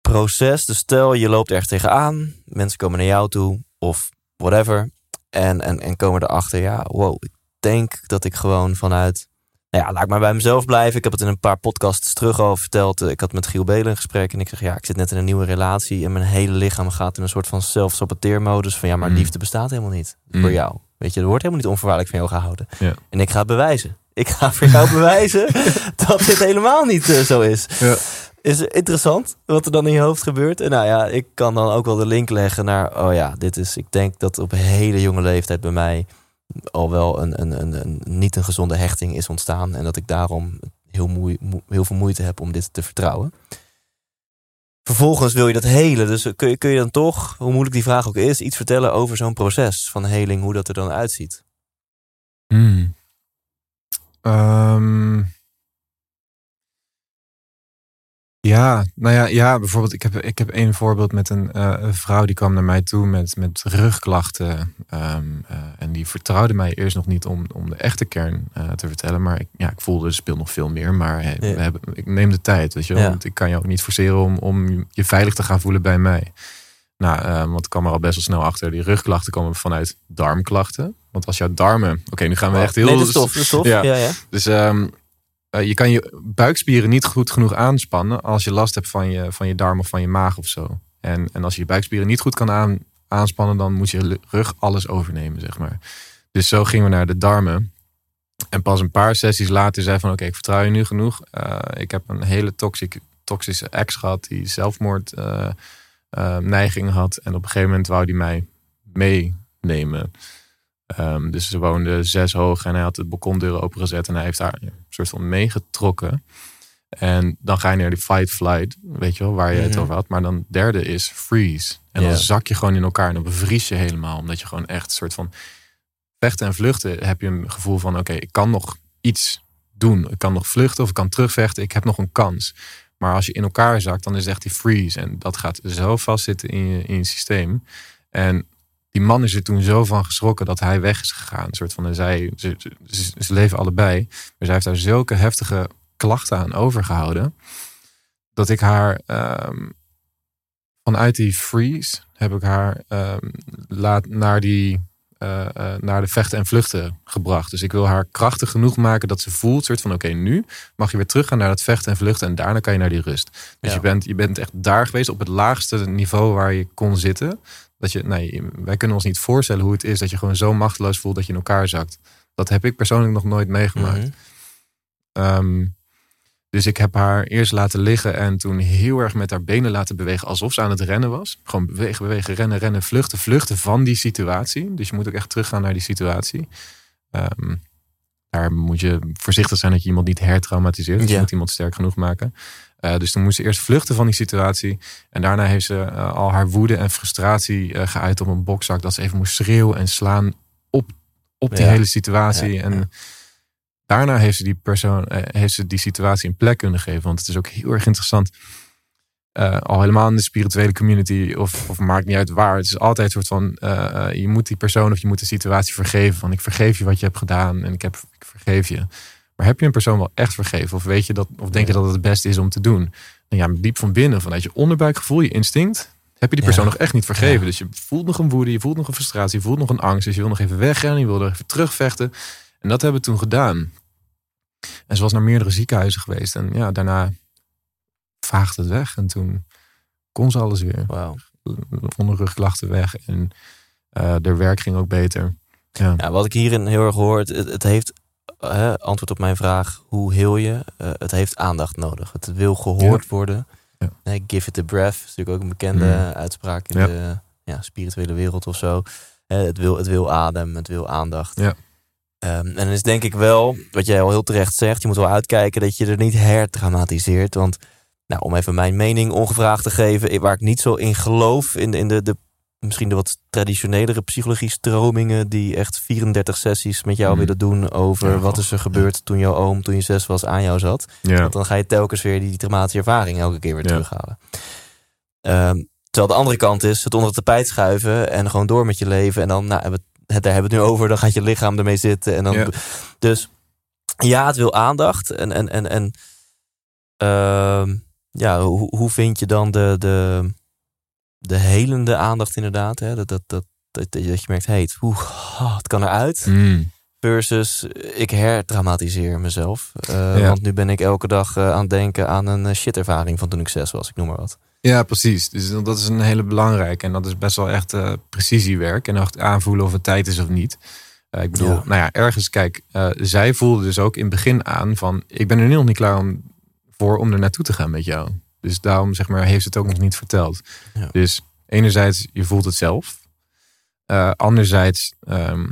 Speaker 1: proces? Dus stel, je loopt ergens tegenaan. Mensen komen naar jou toe of whatever. En, en, en komen erachter, ja, wow, ik denk dat ik gewoon vanuit... Nou ja, laat ik maar bij mezelf blijven. Ik heb het in een paar podcasts terug al verteld. Ik had met Giel Belen een gesprek en ik zeg, ja, ik zit net in een nieuwe relatie. En mijn hele lichaam gaat in een soort van zelfsaboteermodus. Van ja, maar
Speaker 2: Mm.
Speaker 1: liefde bestaat helemaal niet
Speaker 2: Mm.
Speaker 1: voor jou. Weet je, er wordt helemaal niet onvoorwaardelijk van jou gehouden.
Speaker 2: Ja.
Speaker 1: En ik ga het bewijzen. Ik ga voor jou bewijzen dat dit helemaal niet eh, zo is.
Speaker 2: Ja.
Speaker 1: Is interessant wat er dan in je hoofd gebeurt. En nou ja, ik kan dan ook wel de link leggen naar... oh ja, dit is... Ik denk dat op een hele jonge leeftijd bij mij... al wel een, een, een, een niet een gezonde hechting is ontstaan. En dat ik daarom heel, moe, heel veel moeite heb om dit te vertrouwen. Vervolgens wil je dat helen. Dus kun je, kun je dan toch, hoe moeilijk die vraag ook is... iets vertellen over zo'n proces van heling, hoe dat er dan uitziet?
Speaker 2: Hmm. Ehm. Ja, nou ja, ja, bijvoorbeeld, ik heb, ik heb één voorbeeld met een, eh, een vrouw die kwam naar mij toe met, met rugklachten. ehm, eh, en die vertrouwde mij eerst nog niet om, om de echte kern eh, te vertellen. Maar ik, ja, ik voelde, er speelt nog veel meer. Maar hey, we hebben, ik neem de tijd, weet je wel.
Speaker 1: Ja.
Speaker 2: Want ik kan je ook niet forceren om, om je veilig te gaan voelen bij mij. Nou, eh, want ik kwam er al best wel snel achter. Die rugklachten komen vanuit darmklachten. Want als jouw darmen... Oké, nu gaan we echt heel...
Speaker 1: Nee, de stof, de stof.
Speaker 2: Ja.
Speaker 1: Ja, ja.
Speaker 2: Dus ehm, eh, je kan je buikspieren niet goed genoeg aanspannen... als je last hebt van je, van je darm of van je maag of zo. En, en als je je buikspieren niet goed kan aan, aanspannen... dan moet je rug alles overnemen, zeg maar. Dus zo gingen we naar de darmen. En pas een paar sessies later zei van... oké, ik vertrouw je nu genoeg. Eh, ik heb een hele toxic, toxische ex gehad... die zelfmoord eh, eh, neiging had. En op een gegeven moment wou die mij meenemen... Ehm, dus ze woonde zes hoog en hij had de balkondeuren opengezet en hij heeft daar een soort van meegetrokken. En dan ga je naar die fight flight, weet je wel, waar je het
Speaker 1: Mhm.
Speaker 2: over had. Maar dan derde is freeze. En dan zak je gewoon in elkaar en dan bevries je helemaal. Omdat je gewoon echt een soort van vechten en vluchten heb je een gevoel van oké, ik kan nog iets doen. Ik kan nog vluchten of ik kan terugvechten. Ik heb nog een kans. Maar als je in elkaar zakt, dan is het echt die freeze. En dat gaat zo vastzitten in je, in je systeem. En die man is er toen zo van geschrokken dat hij weg is gegaan. Een soort van, en zij, ze, leven allebei. Maar zij heeft daar zulke heftige klachten aan overgehouden. Dat ik haar ehm, vanuit die freeze heb ik haar ehm, laat naar die eh, eh, naar de vechten en vluchten gebracht. Dus ik wil haar krachtig genoeg maken dat ze voelt, soort van oké, nu mag je weer teruggaan naar het vechten en vluchten en daarna kan je naar die rust. Dus
Speaker 1: Ja.
Speaker 2: je, bent, je bent echt daar geweest op het laagste niveau waar je kon zitten. Dat je, nee, wij kunnen ons niet voorstellen hoe het is dat je gewoon zo machteloos voelt dat je in elkaar zakt. Dat heb ik persoonlijk nog nooit meegemaakt.
Speaker 1: Mhm.
Speaker 2: Ehm, dus ik heb haar eerst laten liggen en toen heel erg met haar benen laten bewegen alsof ze aan het rennen was. Gewoon bewegen, bewegen, rennen, rennen, vluchten, vluchten van die situatie. Dus je moet ook echt teruggaan naar die situatie. Ehm, daar moet je voorzichtig zijn dat je iemand niet hertraumatiseert. Dus
Speaker 1: Ja.
Speaker 2: je moet iemand sterk genoeg maken. Eh, dus toen moest ze eerst vluchten van die situatie. En daarna heeft ze eh, al haar woede en frustratie eh, geuit op een bokzak. Dat ze even moest schreeuwen en slaan op, op die
Speaker 1: Ja.
Speaker 2: hele situatie.
Speaker 1: Ja,
Speaker 2: En
Speaker 1: ja.
Speaker 2: Daarna heeft ze die persoon, eh, heeft ze die situatie een plek kunnen geven. Want het is ook heel erg interessant. eh, al helemaal in de spirituele community, of, of maakt niet uit waar. Het is altijd een soort van: eh, je moet die persoon of je moet de situatie vergeven. Van ik vergeef je wat je hebt gedaan en ik, heb, ik vergeef je. Maar heb je een persoon wel echt vergeven? Of weet je dat, of denk je dat het het beste is om te doen? En ja, diep van binnen, vanuit je onderbuikgevoel, je instinct, heb je die persoon
Speaker 1: Ja.
Speaker 2: nog echt niet vergeven.
Speaker 1: Ja.
Speaker 2: Dus je voelt nog een woede, je voelt nog een frustratie, je voelt nog een angst. Dus je wil nog even wegrennen, je wil er even terugvechten. En dat hebben we toen gedaan. En ze was naar meerdere ziekenhuizen geweest. En ja, daarna vaagde het weg. En toen kon ze alles weer.
Speaker 1: Wauw.
Speaker 2: Onderrugklachten weg. En de werk ging ook beter. Ja.
Speaker 1: Ja, wat ik hierin heel erg hoor, het, het heeft antwoord op mijn vraag, hoe heel je? Eh, het heeft aandacht nodig. Het wil gehoord worden.
Speaker 2: Ja.
Speaker 1: Give it a breath, is natuurlijk ook een bekende
Speaker 2: Mm.
Speaker 1: uitspraak in de ja, spirituele wereld of zo. Het, wil, het wil adem, het wil aandacht.
Speaker 2: Ja.
Speaker 1: Ehm, en dan is denk ik wel, wat jij al heel terecht zegt, je moet wel uitkijken dat je er niet hertraumatiseert. Want nou, om even mijn mening ongevraagd te geven, waar ik niet zo in geloof, in, de- in de, de, misschien de wat traditionelere psychologie-stromingen, die echt 34 sessies met jou
Speaker 2: Mm.
Speaker 1: willen doen over
Speaker 2: Ja,
Speaker 1: wat is er gebeurd toen jouw oom, toen je zes was, aan jou zat.
Speaker 2: Ja.
Speaker 1: Want dan ga je telkens weer die traumatische ervaring elke keer weer
Speaker 2: Ja.
Speaker 1: terughalen. Ehm, terwijl de andere kant is het onder het tapijt schuiven en gewoon door met je leven. En dan, nou, hebben we het, daar hebben we het nu over, dan gaat je lichaam ermee zitten. En dan,
Speaker 2: Ja.
Speaker 1: Dus ja, het wil aandacht. En, en, en, en ehm, ja, hoe, hoe vind je dan de, de, de helende aandacht inderdaad? Hè? Dat, dat, dat, dat, dat je merkt, hey, het, oeh, het kan eruit.
Speaker 2: Mm.
Speaker 1: Versus ik hertraumatiseer mezelf. Eh,
Speaker 2: Ja.
Speaker 1: Want nu ben ik elke dag eh, aan het denken aan een eh, shitervaring van toen ik zes was. Ik noem maar wat.
Speaker 2: Ja, precies. Dus dat is een hele belangrijke. En dat is best wel echt precisiewerk. En echt aanvoelen of het tijd is of niet. Ik bedoel,
Speaker 1: Ja.
Speaker 2: nou ja, ergens, kijk, zij voelde dus ook in het begin aan van... ik ben er nu nog niet klaar om, voor om er naartoe te gaan met jou. Dus daarom, zeg maar, heeft ze het ook nog niet verteld.
Speaker 1: Ja.
Speaker 2: Dus enerzijds, je voelt het zelf. Anderzijds ehm,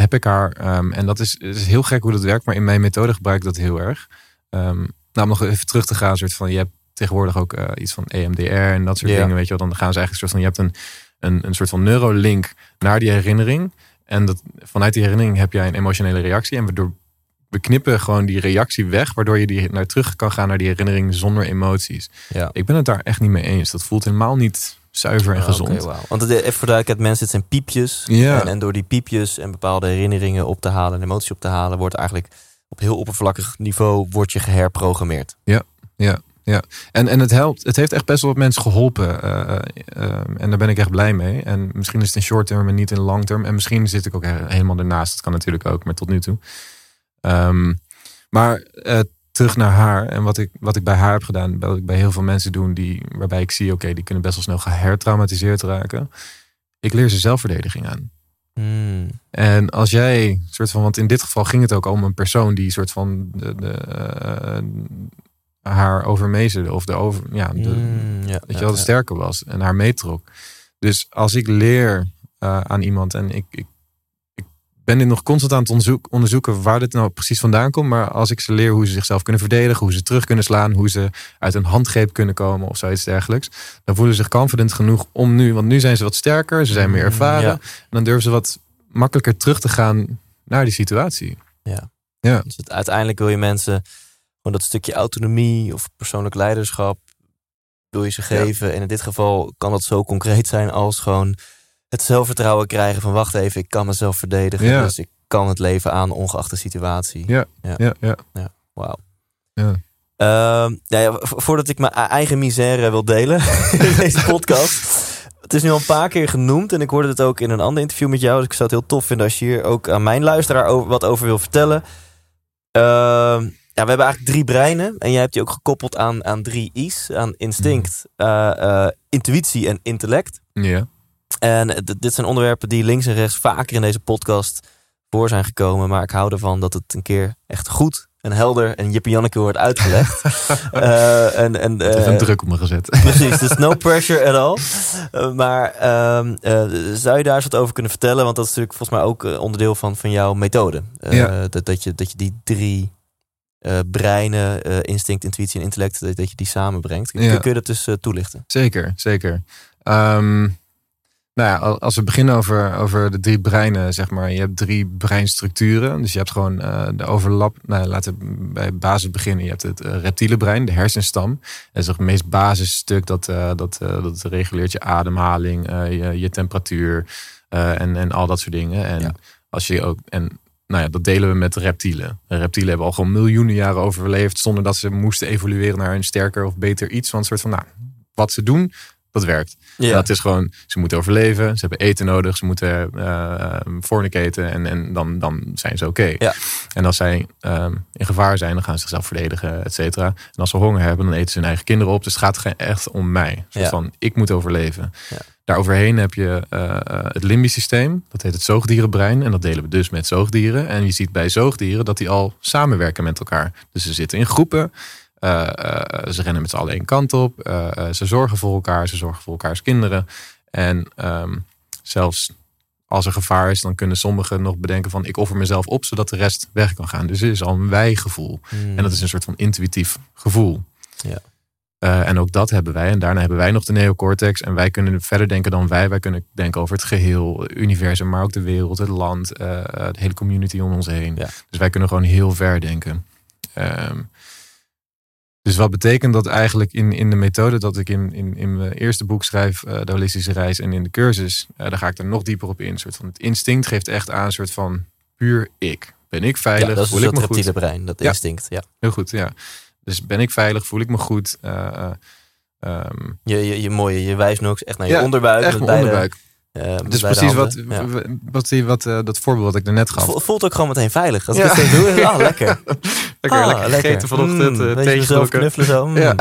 Speaker 2: heb ik haar... ehm, en dat is, het is heel gek hoe dat werkt, maar in mijn methode gebruik ik dat heel erg. Ehm nou, om nog even terug te gaan, soort van, je hebt tegenwoordig ook eh, iets van EMDR en dat soort dingen, weet je wel. Dan gaan ze eigenlijk soort van, je hebt een, een, een soort van neurolink naar die herinnering. En dat, vanuit die herinnering heb jij een emotionele reactie. En waardoor we knippen gewoon die reactie weg, waardoor je die naar terug kan gaan naar die herinnering zonder emoties.
Speaker 1: Ja.
Speaker 2: Ik ben het daar echt niet mee eens. Dat voelt helemaal niet zuiver en gezond.
Speaker 1: Oké, wauw. Want het, even voor duidelijkheid, mensen, het zijn piepjes.
Speaker 2: Ja.
Speaker 1: En, en door die piepjes en bepaalde herinneringen op te halen en emoties op te halen, wordt eigenlijk op heel oppervlakkig niveau wordt je geherprogrammeerd.
Speaker 2: En, en het helpt. Het heeft echt best wel wat mensen geholpen. eh, eh, eh, en daar ben ik echt blij mee. En misschien is het in short term en niet in long term. En misschien zit ik ook he- helemaal ernaast. Dat kan natuurlijk ook, maar tot nu toe. Ehm, maar eh, terug naar haar. En wat ik, wat ik bij haar heb gedaan. Wat ik bij heel veel mensen doe. Die, waarbij ik zie, oké, die kunnen best wel snel gehertraumatiseerd raken. Ik leer ze zelfverdediging aan.
Speaker 1: Hmm.
Speaker 2: En als jij, soort van, want in dit geval ging het ook om een persoon die soort van de, de, eh, haar overmeesterde of de over, ja, de,
Speaker 1: Hmm, ja,
Speaker 2: weet je
Speaker 1: ja,
Speaker 2: wel, de sterker was en haar meetrok. Dus als ik leer eh, aan iemand en ik, ik ben dit nog constant aan het onderzoek, onderzoeken waar dit nou precies vandaan komt, maar als ik ze leer hoe ze zichzelf kunnen verdedigen, hoe ze terug kunnen slaan, hoe ze uit een handgreep kunnen komen of zoiets dergelijks, dan voelen ze zich confident genoeg om nu, want nu zijn ze wat sterker, ze zijn meer
Speaker 1: Mm,
Speaker 2: ervaren,
Speaker 1: ja.
Speaker 2: en dan durven ze wat makkelijker terug te gaan naar die situatie.
Speaker 1: Dus het, uiteindelijk wil je mensen gewoon dat stukje autonomie of persoonlijk leiderschap wil je ze geven. En in dit geval kan dat zo concreet zijn als gewoon het zelfvertrouwen krijgen van wacht even, ik kan mezelf verdedigen.
Speaker 2: Ja.
Speaker 1: Dus ik kan het leven aan ongeacht de situatie.
Speaker 2: Ja. Ja, ja.
Speaker 1: Wauw.
Speaker 2: Ja.
Speaker 1: Ehm, nou ja, vo- voordat ik mijn eigen misère wil delen in deze podcast. Het is nu al een paar keer genoemd en ik hoorde het ook in een ander interview met jou. Dus ik zou het heel tof vinden als je hier ook aan mijn luisteraar over, wat over wil vertellen. Ehm, ja, we hebben eigenlijk drie breinen en jij hebt die ook gekoppeld aan, aan drie I's. Aan instinct, eh, eh, intuïtie en intellect.
Speaker 2: Ja.
Speaker 1: En dit zijn onderwerpen die links en rechts vaker in deze podcast voor zijn gekomen. Maar ik hou ervan dat het een keer echt goed en helder en Jippie Janneke wordt uitgelegd. Eh, en, en,
Speaker 2: Even
Speaker 1: eh,
Speaker 2: een druk op me gezet.
Speaker 1: Precies, dus no pressure at all. Eh, maar ehm, eh, zou je daar eens wat over kunnen vertellen? Want dat is natuurlijk volgens mij ook onderdeel van, van jouw methode.
Speaker 2: Ja.
Speaker 1: dat, dat, je, dat je die drie breinen, instinct, intuïtie en intellect, dat, dat je die samenbrengt. Kun,
Speaker 2: Ja.
Speaker 1: kun je dat dus toelichten?
Speaker 2: Zeker, zeker. Ehm, nou ja, al- als we beginnen over, over de drie breinen, zeg maar. Je hebt drie breinstructuren. Dus je hebt gewoon eh, de overlap. Nou, laten we bij basis beginnen. Je hebt het eh, reptiele brein, de hersenstam. Dat is het meest basisstuk. Dat, eh, dat, dat reguleert je ademhaling, je, je temperatuur en, en al dat soort dingen. En
Speaker 1: Ja.
Speaker 2: als je ook. En nou ja, dat delen we met reptielen. Reptielen hebben al gewoon miljoenen jaren overleefd zonder dat ze moesten evolueren naar een sterker of beter iets. Want een soort van, nou, wat ze doen, dat werkt.
Speaker 1: Ja.
Speaker 2: Dat is gewoon, ze moeten overleven, ze hebben eten nodig, ze moeten eh fornicaten en, en dan, dan zijn ze oké.
Speaker 1: Ja.
Speaker 2: En als zij ehm, in gevaar zijn, dan gaan ze zichzelf verdedigen, et cetera. En als ze honger hebben, dan eten ze hun eigen kinderen op. Dus het gaat echt om mij.
Speaker 1: Ja.
Speaker 2: van, ik moet overleven.
Speaker 1: Ja.
Speaker 2: Daaroverheen heb je eh, eh, het limbisch systeem. Dat heet het zoogdierenbrein. En dat delen we dus met zoogdieren. En je ziet bij zoogdieren dat die al samenwerken met elkaar. Dus ze zitten in groepen. Eh, eh, ze rennen met z'n allen één kant op. Eh, ze zorgen voor elkaar. Ze zorgen voor elkaars kinderen. En ehm, zelfs als er gevaar is, dan kunnen sommigen nog bedenken van ik offer mezelf op, zodat de rest weg kan gaan. Dus het is al een wij-gevoel.
Speaker 1: Hmm.
Speaker 2: En dat is een soort van intuïtief gevoel.
Speaker 1: Ja.
Speaker 2: En ook dat hebben wij. En daarna hebben wij nog de neocortex. En wij kunnen verder denken dan wij. Wij kunnen denken over het geheel, het universum, maar ook de wereld, het land, de hele community om ons heen.
Speaker 1: Ja.
Speaker 2: Dus wij kunnen gewoon heel ver denken. Ehm, dus wat betekent dat eigenlijk in, in de methode dat ik in, in, in mijn eerste boek schrijf, eh, de holistische reis en in de cursus, eh, daar ga ik er nog dieper op in. Een soort van het instinct geeft echt aan een soort van puur ik. Ben ik veilig?
Speaker 1: ja, dat is
Speaker 2: voel ik
Speaker 1: dat
Speaker 2: me goed?
Speaker 1: reptiele brein, dat
Speaker 2: Ja.
Speaker 1: instinct. Ja.
Speaker 2: Heel goed, ja. Dus ben ik veilig? Voel ik me goed? Eh, eh, ehm,
Speaker 1: Je, je, je, mooie, je wijst nu ook echt naar je
Speaker 2: Ja,
Speaker 1: onderbuik.
Speaker 2: echt mijn onderbuik.
Speaker 1: Met
Speaker 2: Dus precies wat.
Speaker 1: Ja.
Speaker 2: wat, wat, wat eh, dat voorbeeld wat ik daarnet gaf.
Speaker 1: Voelt ook gewoon meteen veilig. Als ik
Speaker 2: Ja.
Speaker 1: doe, is- ah, lekker.
Speaker 2: lekker,
Speaker 1: Ah,
Speaker 2: lekker gegeten vanochtend,
Speaker 1: Mm,
Speaker 2: gedronken.
Speaker 1: knuffelen zo. Mm.
Speaker 2: Ja.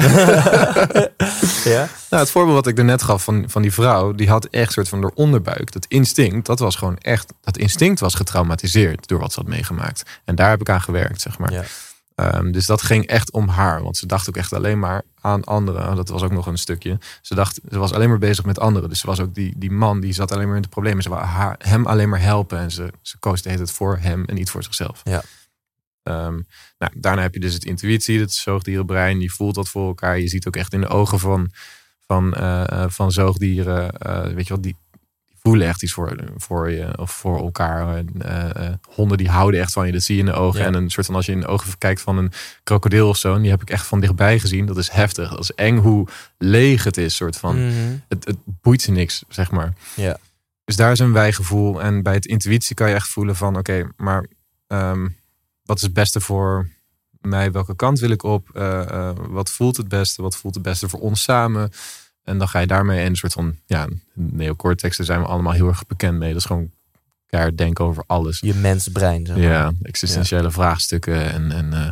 Speaker 1: ja.
Speaker 2: Nou, het voorbeeld wat ik daarnet gaf van, van die vrouw, die had echt soort van door onderbuik. Dat instinct, dat was gewoon echt, dat instinct was getraumatiseerd door wat ze had meegemaakt. En daar heb ik aan gewerkt, zeg maar. Ehm, dus dat ging echt om haar, want ze dacht ook echt alleen maar aan anderen. Dat was ook nog een stukje. Ze dacht, ze was alleen maar bezig met anderen. Dus ze was ook die, die man, die zat alleen maar in de problemen. Ze wou haar, hem alleen maar helpen en ze, ze koos de hele tijd voor hem en niet voor zichzelf.
Speaker 1: Ja.
Speaker 2: Ehm, nou, daarna heb je dus het intuïtie, het zoogdierenbrein. Je voelt dat voor elkaar. Je ziet ook echt in de ogen van, van, eh, eh, van zoogdieren, eh, weet je wat, die voelen echt iets voor, voor je of voor elkaar. Eh, honden die houden echt van je, dat zie je in de ogen.
Speaker 1: Ja.
Speaker 2: En een soort van als je in de ogen kijkt van een krokodil of zo, en die heb ik echt van dichtbij gezien. Dat is heftig. Dat is eng hoe leeg het is, soort van.
Speaker 1: Mhm.
Speaker 2: Het, het boeit ze niks, zeg maar.
Speaker 1: Ja.
Speaker 2: Dus daar is een wijgevoel. En bij het intuïtie kan je echt voelen van... oké, maar ehm, wat is het beste voor mij? Welke kant wil ik op? Eh, wat voelt het beste? Wat voelt het beste voor ons samen? En dan ga je daarmee in een soort van... ja, neocortex, daar zijn we allemaal heel erg bekend mee. Dat is gewoon keihard denken over alles.
Speaker 1: Je mensbrein. Zeg maar.
Speaker 2: Ja, existentiële vraagstukken en... en eh,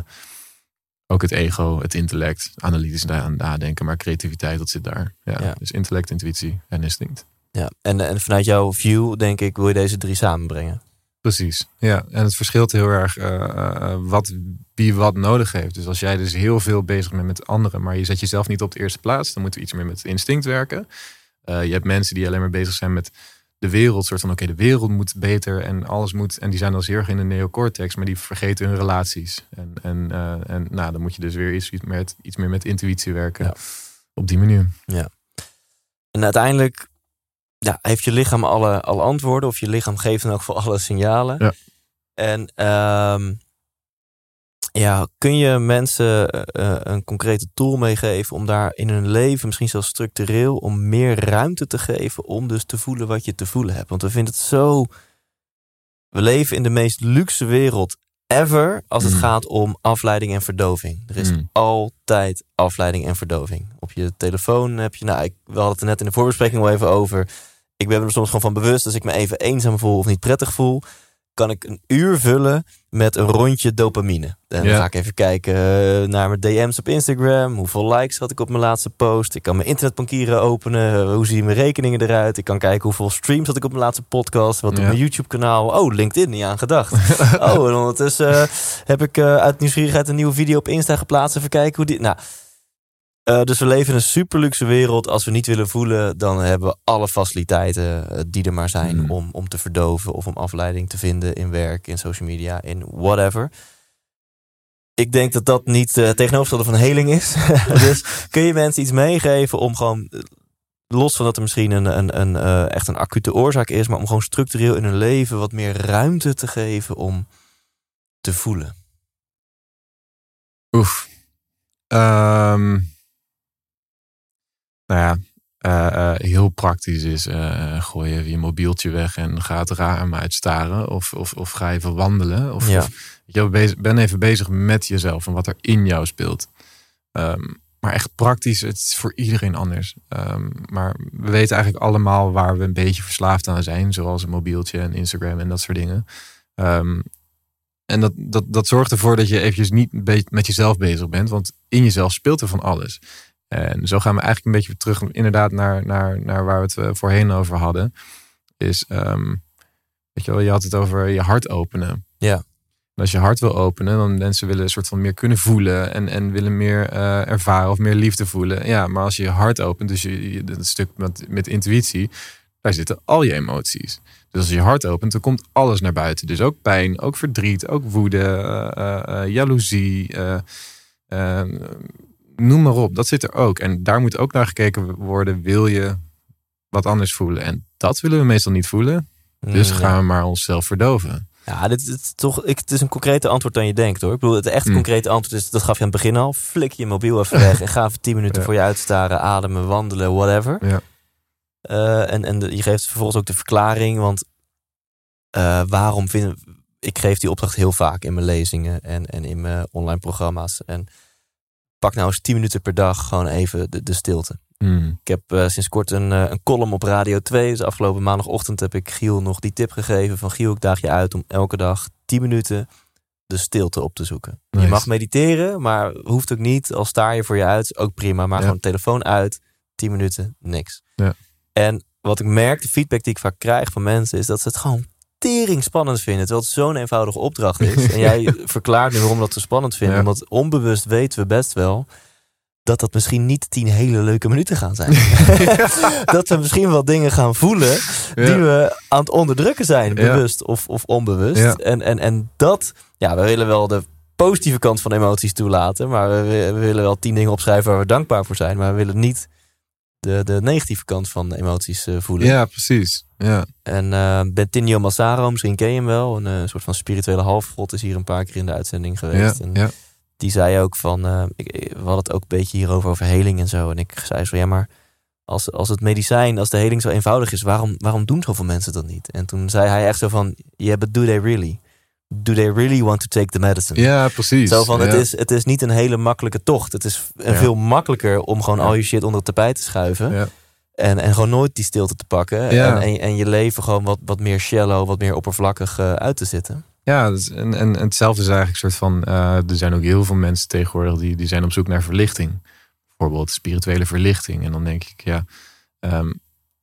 Speaker 2: ook het ego, het intellect, analytisch na- nadenken, maar creativiteit, dat zit daar. Ja,
Speaker 1: Ja.
Speaker 2: Dus intellect, intuïtie en instinct.
Speaker 1: Ja. En, en vanuit jouw view, denk ik, wil je deze drie samenbrengen.
Speaker 2: Precies, ja. En het verschilt heel erg eh, eh, wat, wie wat nodig heeft. Dus als jij dus heel veel bezig bent met anderen, maar je zet jezelf niet op de eerste plaats, dan moeten we iets meer met instinct werken. Eh, je hebt mensen die alleen maar bezig zijn met de wereld, soort van oké, de wereld moet beter en alles moet. En die zijn dan heel erg in de neocortex, maar die vergeten hun relaties. En, en, eh, en nou, dan moet je dus weer iets, met, iets meer met intuïtie werken.
Speaker 1: Ja.
Speaker 2: Op die manier.
Speaker 1: En uiteindelijk ja, heeft je lichaam alle, alle antwoorden. Of je lichaam geeft dan ook voor alle signalen.
Speaker 2: Ja.
Speaker 1: En ehm, ja, kun je mensen eh, eh, een concrete tool meegeven om daar in hun leven, misschien zelfs structureel, om meer ruimte te geven om dus te voelen wat je te voelen hebt. Want we vinden het zo. We leven in de meest luxe wereld ever als het
Speaker 2: Mm.
Speaker 1: gaat om afleiding en verdoving. Er is
Speaker 2: Mm.
Speaker 1: altijd afleiding en verdoving. Op je telefoon heb je, nou, ik, we hadden het er net in de voorbespreking al even over. Ik ben er soms gewoon van bewust als ik me even eenzaam voel of niet prettig voel, kan ik een uur vullen met een rondje dopamine. En dan ga ik even kijken eh, naar mijn DM's op Instagram. Hoeveel likes had ik op mijn laatste post? Ik kan mijn internetbankieren openen. Hoe zien mijn rekeningen eruit? Ik kan kijken hoeveel streams had ik op mijn laatste podcast. Wat op
Speaker 2: Ja.
Speaker 1: mijn YouTube kanaal. Oh, LinkedIn, niet aan gedacht. oh, en ondertussen eh, heb ik eh, uit nieuwsgierigheid een nieuwe video op Insta geplaatst. Even kijken hoe die... Nou, eh, dus we leven in een super luxe wereld. Als we niet willen voelen, dan hebben we alle faciliteiten eh, die er maar zijn
Speaker 2: Mm.
Speaker 1: om, om te verdoven of om afleiding te vinden in werk, in social media, in whatever. Ik denk dat dat niet eh, het tegenovergestelde van heling is. dus kun je mensen iets meegeven om gewoon, los van dat er misschien een, een, een, echt een acute oorzaak is, maar om gewoon structureel in hun leven wat meer ruimte te geven om te voelen.
Speaker 2: Oef. Ehm, nou ja, eh, eh, heel praktisch is uh, gooi even je mobieltje weg en ga het raam uitstaren. Of, of, of ga even wandelen. Of,
Speaker 1: Ja.
Speaker 2: of je, bezig, ben even bezig met jezelf en wat er in jou speelt. Ehm, maar echt praktisch, het is voor iedereen anders. Ehm, maar we weten eigenlijk allemaal waar we een beetje verslaafd aan zijn. Zoals een mobieltje en Instagram en dat soort dingen. Ehm, en dat, dat, dat zorgt ervoor dat je eventjes niet met jezelf bezig bent. Want in jezelf speelt er van alles. En zo gaan we eigenlijk een beetje terug inderdaad naar, naar, naar waar we het eh, voorheen over hadden. Is, ehm, weet je wel, je had het over je hart openen.
Speaker 1: Ja.
Speaker 2: En als je hart wil openen, dan mensen willen een soort van meer kunnen voelen. En, en willen meer eh, ervaren of meer liefde voelen. Ja, maar als je je hart opent, dus je, je, dat stuk met, met intuïtie, daar zitten al je emoties. Dus als je je hart opent, dan komt alles naar buiten. Dus ook pijn, ook verdriet, ook woede, eh, eh, jaloezie. Noem maar op, dat zit er ook. En daar moet ook naar gekeken worden, wil je wat anders voelen? En dat willen we meestal niet voelen. Dus
Speaker 1: Mm, ja.
Speaker 2: gaan we maar onszelf verdoven.
Speaker 1: Ja, dit, toch, ik, het is een concrete antwoord dan je denkt hoor. Ik bedoel, het echt
Speaker 2: Mm.
Speaker 1: concrete antwoord is, dat gaf je aan het begin al. Flik je mobiel even weg en ga even 10 minuten
Speaker 2: Ja.
Speaker 1: voor je uitstaren, ademen, wandelen, whatever.
Speaker 2: Ja.
Speaker 1: Eh, en en de- je geeft vervolgens ook de verklaring, want eh, waarom vind ik geef die opdracht heel vaak in mijn lezingen en, en in mijn online programma's. En pak nou eens 10 minuten per dag gewoon even de, de stilte.
Speaker 2: Mm.
Speaker 1: Ik heb eh, sinds kort een, eh, een column op Radio 2. Dus afgelopen maandagochtend heb ik Giel nog die tip gegeven van Giel, ik daag je uit om elke dag 10 minuten de stilte op te zoeken. Je mag mediteren, maar hoeft ook niet. Al sta je voor je uit, ook prima. Maar
Speaker 2: Ja.
Speaker 1: gewoon telefoon uit, 10 minuten, niks.
Speaker 2: Ja.
Speaker 1: En wat ik merk, de feedback die ik vaak krijg van mensen, is dat ze het gewoon tering spannend vinden. Terwijl het zo'n eenvoudige opdracht is. en jij verklaart nu waarom dat ze spannend vinden.
Speaker 2: Ja.
Speaker 1: Omdat onbewust weten we best wel dat dat misschien niet tien hele leuke minuten gaan zijn. dat we misschien wel dingen gaan voelen die
Speaker 2: Ja.
Speaker 1: we aan het onderdrukken zijn,
Speaker 2: Ja.
Speaker 1: bewust of, of onbewust. En, en, en dat, ja, we willen wel de positieve kant van emoties toelaten, maar we, we willen wel tien dingen opschrijven waar we dankbaar voor zijn, maar we willen niet de, de negatieve kant van emoties eh, voelen.
Speaker 2: Ja, precies. Ja.
Speaker 1: En eh Bentinho Massaro, misschien ken je hem wel, een eh, soort van spirituele halfgod, is hier een paar keer in de uitzending
Speaker 2: Ja,
Speaker 1: geweest. En
Speaker 2: ja.
Speaker 1: die zei ook van, ik- we hadden het ook een beetje hierover over heling en zo. En ik zei zo, ja maar als, als het medicijn, als de heling zo eenvoudig is, waarom, waarom doen zoveel mensen dat niet? En toen zei hij echt zo van, yeah, but do they really? Do they really want to take the medicine?
Speaker 2: ja, precies.
Speaker 1: Zo van, het, is, het is niet een hele makkelijke tocht. Het is
Speaker 2: Ja.
Speaker 1: veel makkelijker om gewoon al je shit onder het tapijt te schuiven.
Speaker 2: Ja.
Speaker 1: En, en gewoon nooit die stilte te pakken. En, en je leven gewoon wat, wat meer shallow, wat meer oppervlakkig eh, uit te zitten.
Speaker 2: Ja, dus en, en, en hetzelfde is eigenlijk een soort van. eh, er zijn ook heel veel mensen tegenwoordig die, die zijn op zoek naar verlichting. Bijvoorbeeld spirituele verlichting. En dan denk ik, ja. ehm,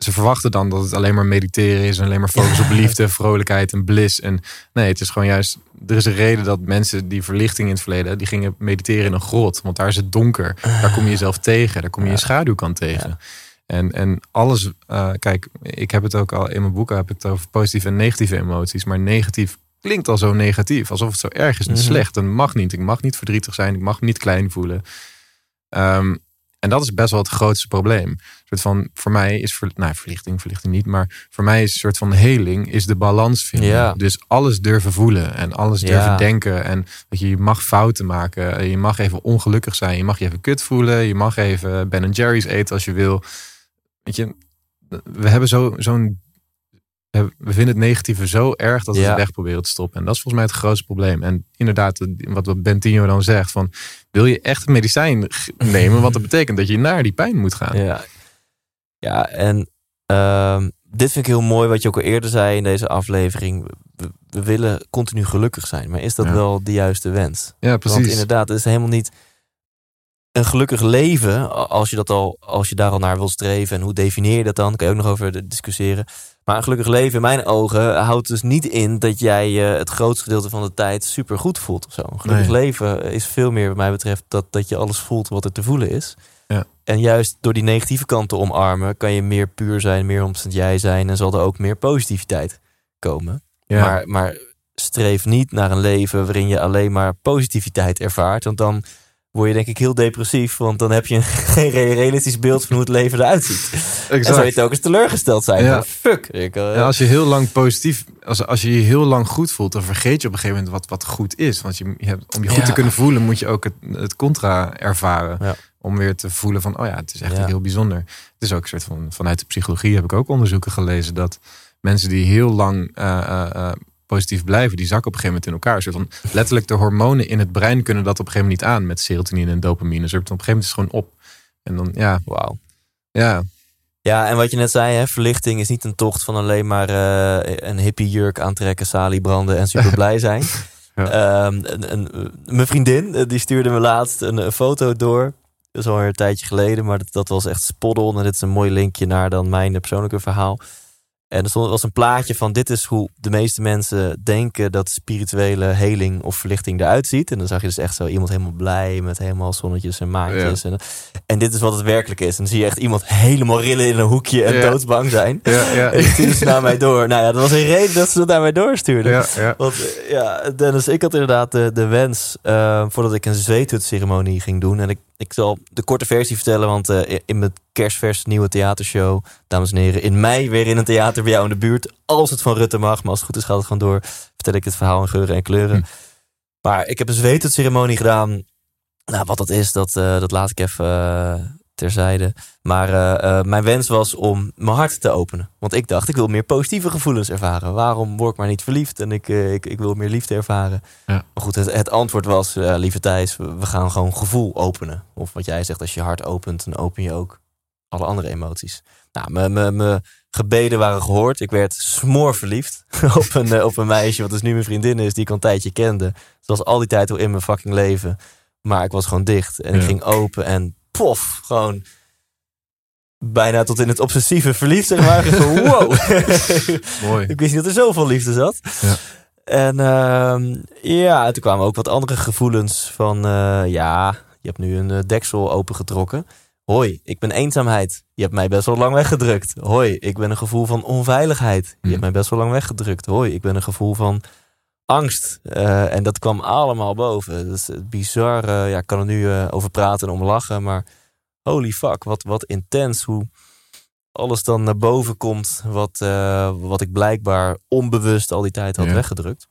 Speaker 2: ze verwachten dan dat het alleen maar mediteren is en alleen maar focus op liefde, vrolijkheid en bliss. En nee, het is gewoon juist. Er is een reden dat mensen die verlichting in het verleden, die gingen mediteren in een grot. Want daar is het donker. Daar kom je jezelf tegen. Daar kom je je schaduwkant tegen. En, en alles, eh, kijk, ik heb het ook al in mijn boeken heb ik het over positieve en negatieve emoties. Maar negatief klinkt al zo negatief, alsof het zo erg is en
Speaker 1: Mhm.
Speaker 2: slecht. En mag niet. Ik mag niet verdrietig zijn, ik mag me niet klein voelen. Ehm, en dat is best wel het grootste probleem. Een soort van, voor mij is, ver, nou, verlichting, verlichting niet, maar voor mij is een soort van heling, is de balans vinden.
Speaker 1: Ja.
Speaker 2: Dus alles durven voelen en alles durven
Speaker 1: Ja.
Speaker 2: denken. En dat je, je mag fouten maken, je mag even ongelukkig zijn, je mag je even kut voelen, je mag even Ben Jerry's eten als je wil. Weet je, we hebben zo, zo'n we vinden het negatieve zo erg dat we
Speaker 1: Ja.
Speaker 2: het weg proberen te stoppen. En dat is volgens mij het grootste probleem. En inderdaad, wat Bentinho dan zegt, van wil je echt een medicijn nemen? Want dat betekent dat je naar die pijn moet gaan.
Speaker 1: Ja, ja en ehm, dit vind ik heel mooi wat je ook al eerder zei in deze aflevering. We, we willen continu gelukkig zijn, maar is dat
Speaker 2: Ja.
Speaker 1: wel de juiste wens?
Speaker 2: Ja,
Speaker 1: Want
Speaker 2: precies.
Speaker 1: inderdaad, het is helemaal niet een gelukkig leven. Als je, dat al, als je daar al naar wil streven. En hoe definieer je dat dan? Kan je ook nog over discussiëren. Maar een gelukkig leven in mijn ogen houdt dus niet in dat jij je het grootste gedeelte van de tijd super goed voelt of zo. Een gelukkig
Speaker 2: Nee.
Speaker 1: leven is veel meer, wat mij betreft, dat, dat je alles voelt wat er te voelen is.
Speaker 2: Ja.
Speaker 1: En juist door die negatieve kant te omarmen, kan je meer puur zijn, meer omstand jij zijn. En zal er ook meer positiviteit komen.
Speaker 2: ja.
Speaker 1: Maar, maar streef niet naar een leven waarin je alleen maar positiviteit ervaart. Want dan word je denk ik heel depressief. Want dan heb je geen re- realistisch beeld van hoe het leven eruit ziet. En
Speaker 2: exact.
Speaker 1: zou je telkens teleurgesteld zijn.
Speaker 2: Ja.
Speaker 1: Fuck. Ik, eh,
Speaker 2: Ja, als je heel lang positief, als, als je je heel lang goed voelt, dan vergeet je op een gegeven moment wat, wat goed is. Want je, je hebt, om je goed
Speaker 1: Ja.
Speaker 2: te kunnen voelen, moet je ook het, het contra ervaren. Om weer te voelen van, oh ja, het is echt heel bijzonder. Het is ook een soort van, vanuit de psychologie heb ik ook onderzoeken gelezen dat mensen die heel lang eh, eh, positief blijven, die zakken op een gegeven moment in elkaar. Soort van, letterlijk de hormonen in het brein kunnen dat op een gegeven moment niet aan met serotonine en dopamine. Dus op een gegeven moment is het gewoon op. En dan, ja,
Speaker 1: Wauw.
Speaker 2: ja,
Speaker 1: Ja, en wat je net zei, hè, verlichting is niet een tocht van alleen maar eh, een hippie jurk aantrekken, salie branden en super blij zijn.
Speaker 2: Ja.
Speaker 1: Ehm, mijn vriendin, eh, die stuurde me laatst een, een foto door. Dat is alweer een tijdje geleden, maar dat, dat was echt spot on. En dit is een mooi linkje naar dan mijn persoonlijke verhaal. En er stond, was een plaatje van dit is hoe de meeste mensen denken dat spirituele heling of verlichting eruit ziet. En dan zag je dus echt zo iemand helemaal blij met helemaal zonnetjes en maantjes. En, en dit is wat het werkelijk is. En dan zie je echt iemand helemaal rillen in een hoekje en
Speaker 2: Ja.
Speaker 1: doodsbang zijn.
Speaker 2: ja, ja,
Speaker 1: En stuurde ze naar mij door. Nou ja, dat was een reden dat ze het naar mij doorstuurde.
Speaker 2: ja, ja.
Speaker 1: Want ja, Dennis, ik had inderdaad de, de wens eh, voordat ik een zweethutceremonie ging doen. En ik, ik zal de korte versie vertellen, want eh, in mijn kerstvers nieuwe theatershow, dames en heren, in mei weer in een theater bij jou in de buurt. Als het van Rutte mag, maar als het goed is gaat het gewoon door. Vertel ik het verhaal in geuren en kleuren.
Speaker 2: Hm.
Speaker 1: Maar ik heb een zweethutceremonie gedaan. Nou, wat dat is, dat, eh, dat laat ik even eh, terzijde. Maar eh, eh, mijn wens was om mijn hart te openen. Want ik dacht, ik wil meer positieve gevoelens ervaren. Waarom word ik maar niet verliefd? En ik, eh, ik, ik wil meer liefde ervaren.
Speaker 2: Ja.
Speaker 1: Maar goed, het, het antwoord was, lieve Thijs, we we gaan gewoon gevoel openen. Of wat jij zegt, als je hart opent, dan open je ook alle andere emoties. Nou, mijn- gebeden waren gehoord. Ik werd smoor verliefd op een, op een meisje, wat dus nu mijn vriendin is, die ik al een tijdje kende. Ze was al die tijd al in mijn fucking leven. Maar ik was gewoon dicht. En ik ging open en pof, gewoon bijna tot in het obsessieve verliefd, zeg maar. Wow.
Speaker 2: Mooi.
Speaker 1: ik wist niet dat er zoveel liefde zat.
Speaker 2: Ja.
Speaker 1: En ehm, ja, toen kwamen ook wat andere gevoelens van... eh, ja, je hebt nu een eh, deksel opengetrokken. Hoi, ik ben eenzaamheid. Je hebt mij best wel lang weggedrukt. Hoi, ik ben een gevoel van onveiligheid. Je
Speaker 2: Hmm.
Speaker 1: hebt mij best wel lang weggedrukt. Hoi, ik ben een gevoel van angst. Eh, en dat kwam allemaal boven. Dat is bizar. eh, ja, ik kan er nu eh, over praten en om lachen. Maar holy fuck, wat, wat intens hoe alles dan naar boven komt. Wat, wat ik blijkbaar onbewust al die tijd had
Speaker 2: Ja.
Speaker 1: weggedrukt.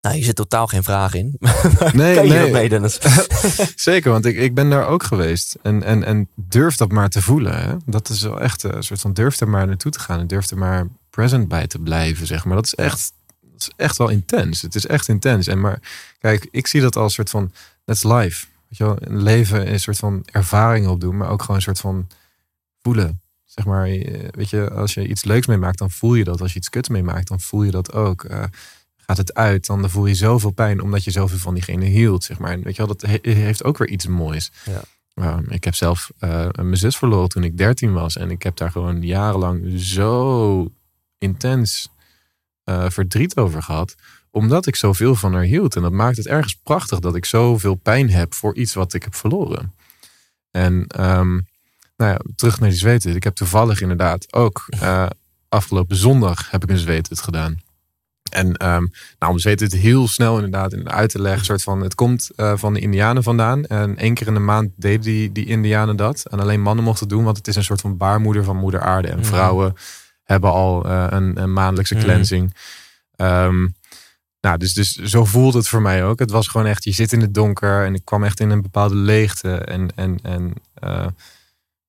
Speaker 1: Nou, hier zit totaal geen vraag in.
Speaker 2: Nee,
Speaker 1: kan je
Speaker 2: nee.
Speaker 1: dat mee, Dennis?
Speaker 2: Zeker, want ik, ik ben daar ook geweest. En, en, en durf dat maar te voelen. Hè? Dat is wel echt een soort van durf er maar naartoe te gaan. En durf er maar present bij te blijven, zeg maar. Dat is echt, dat is echt wel intens. Het is echt intens. En maar kijk, ik zie dat als een soort van, that's life. Weet je wel, een leven is een soort van ervaringen opdoen, maar ook gewoon een soort van voelen. Zeg maar, eh, weet je, als je iets leuks meemaakt, dan voel je dat. Als je iets kuts meemaakt, dan voel je dat ook. Eh, gaat het uit, dan voel je zoveel pijn omdat je zoveel van diegene hield. Zeg maar. En weet je wel, dat he- heeft ook weer iets moois.
Speaker 1: Ja.
Speaker 2: Nou, ik heb zelf eh, mijn zus verloren toen ik 13 was. En ik heb daar gewoon jarenlang zo intens eh, verdriet over gehad. Omdat ik zoveel van haar hield. En dat maakt het ergens prachtig dat ik zoveel pijn heb voor iets wat ik heb verloren. En ehm, nou ja, terug naar die zweten. Ik heb toevallig inderdaad ook eh, afgelopen zondag heb ik een zweethut gedaan. En ehm, nou, om zweethut heel snel inderdaad in uit te leggen. Soort van, het komt eh, van de indianen vandaan. En één keer in de maand deden die, die indianen dat. En alleen mannen mochten doen, want het is een soort van baarmoeder van moeder aarde. En vrouwen hebben al eh, een, een maandelijkse
Speaker 1: Mhm.
Speaker 2: cleansing. Ehm, nou, dus, dus zo voelt het voor mij ook. Het was gewoon echt, je zit in het donker en ik kwam echt in een bepaalde leegte. En, en, en eh,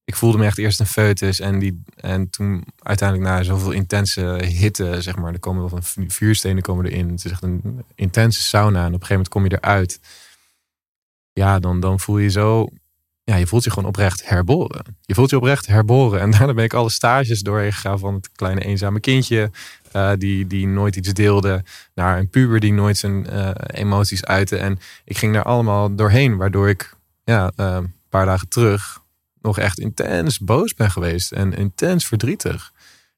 Speaker 2: ik voelde me echt eerst een foetus. En, die, en toen uiteindelijk na zoveel intense hitte, zeg maar, er komen wel van vuurstenen komen erin. Het is echt een intense sauna. En op een gegeven moment kom je eruit. Ja, dan, dan voel je zo ja, je voelt je gewoon oprecht herboren. Je voelt je oprecht herboren. En daarna ben ik alle stages doorheen gegaan van het kleine eenzame kindje. Uh, die, die nooit iets deelde. Naar een puber die nooit zijn uh, emoties uitte. En ik ging daar allemaal doorheen. Waardoor ik ja, uh, een paar dagen terug nog echt intens boos ben geweest. En intens verdrietig.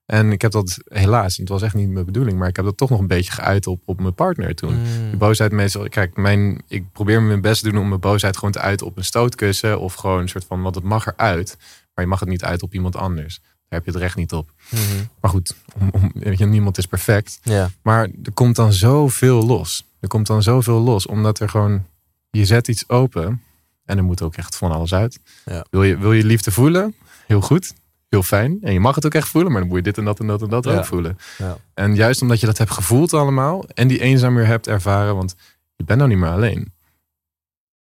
Speaker 2: En ik heb dat helaas, het was echt niet mijn bedoeling, maar ik heb dat toch nog een beetje geuit op, op mijn partner toen.
Speaker 1: Mm.
Speaker 2: Die boosheid meestal, kijk, mijn, ik probeer mijn best te doen om mijn boosheid gewoon te uiten op een stootkussen of gewoon een soort van, want het mag eruit, maar je mag het niet uit op iemand anders. Daar heb je het recht niet op.
Speaker 1: Mhm.
Speaker 2: Maar goed, om, om, weet je, niemand is perfect. Maar er komt dan zoveel los. Er komt dan zoveel los, omdat er gewoon, je zet iets open en er moet ook echt van alles uit.
Speaker 1: Ja.
Speaker 2: Wil, je, wil je liefde voelen? Heel goed heel fijn. En je mag het ook echt voelen, maar dan moet je dit en dat en dat en dat
Speaker 1: Ja.
Speaker 2: ook voelen.
Speaker 1: Ja.
Speaker 2: En juist omdat je dat hebt gevoeld allemaal en die eenzaam weer hebt ervaren, want je bent nou niet meer alleen.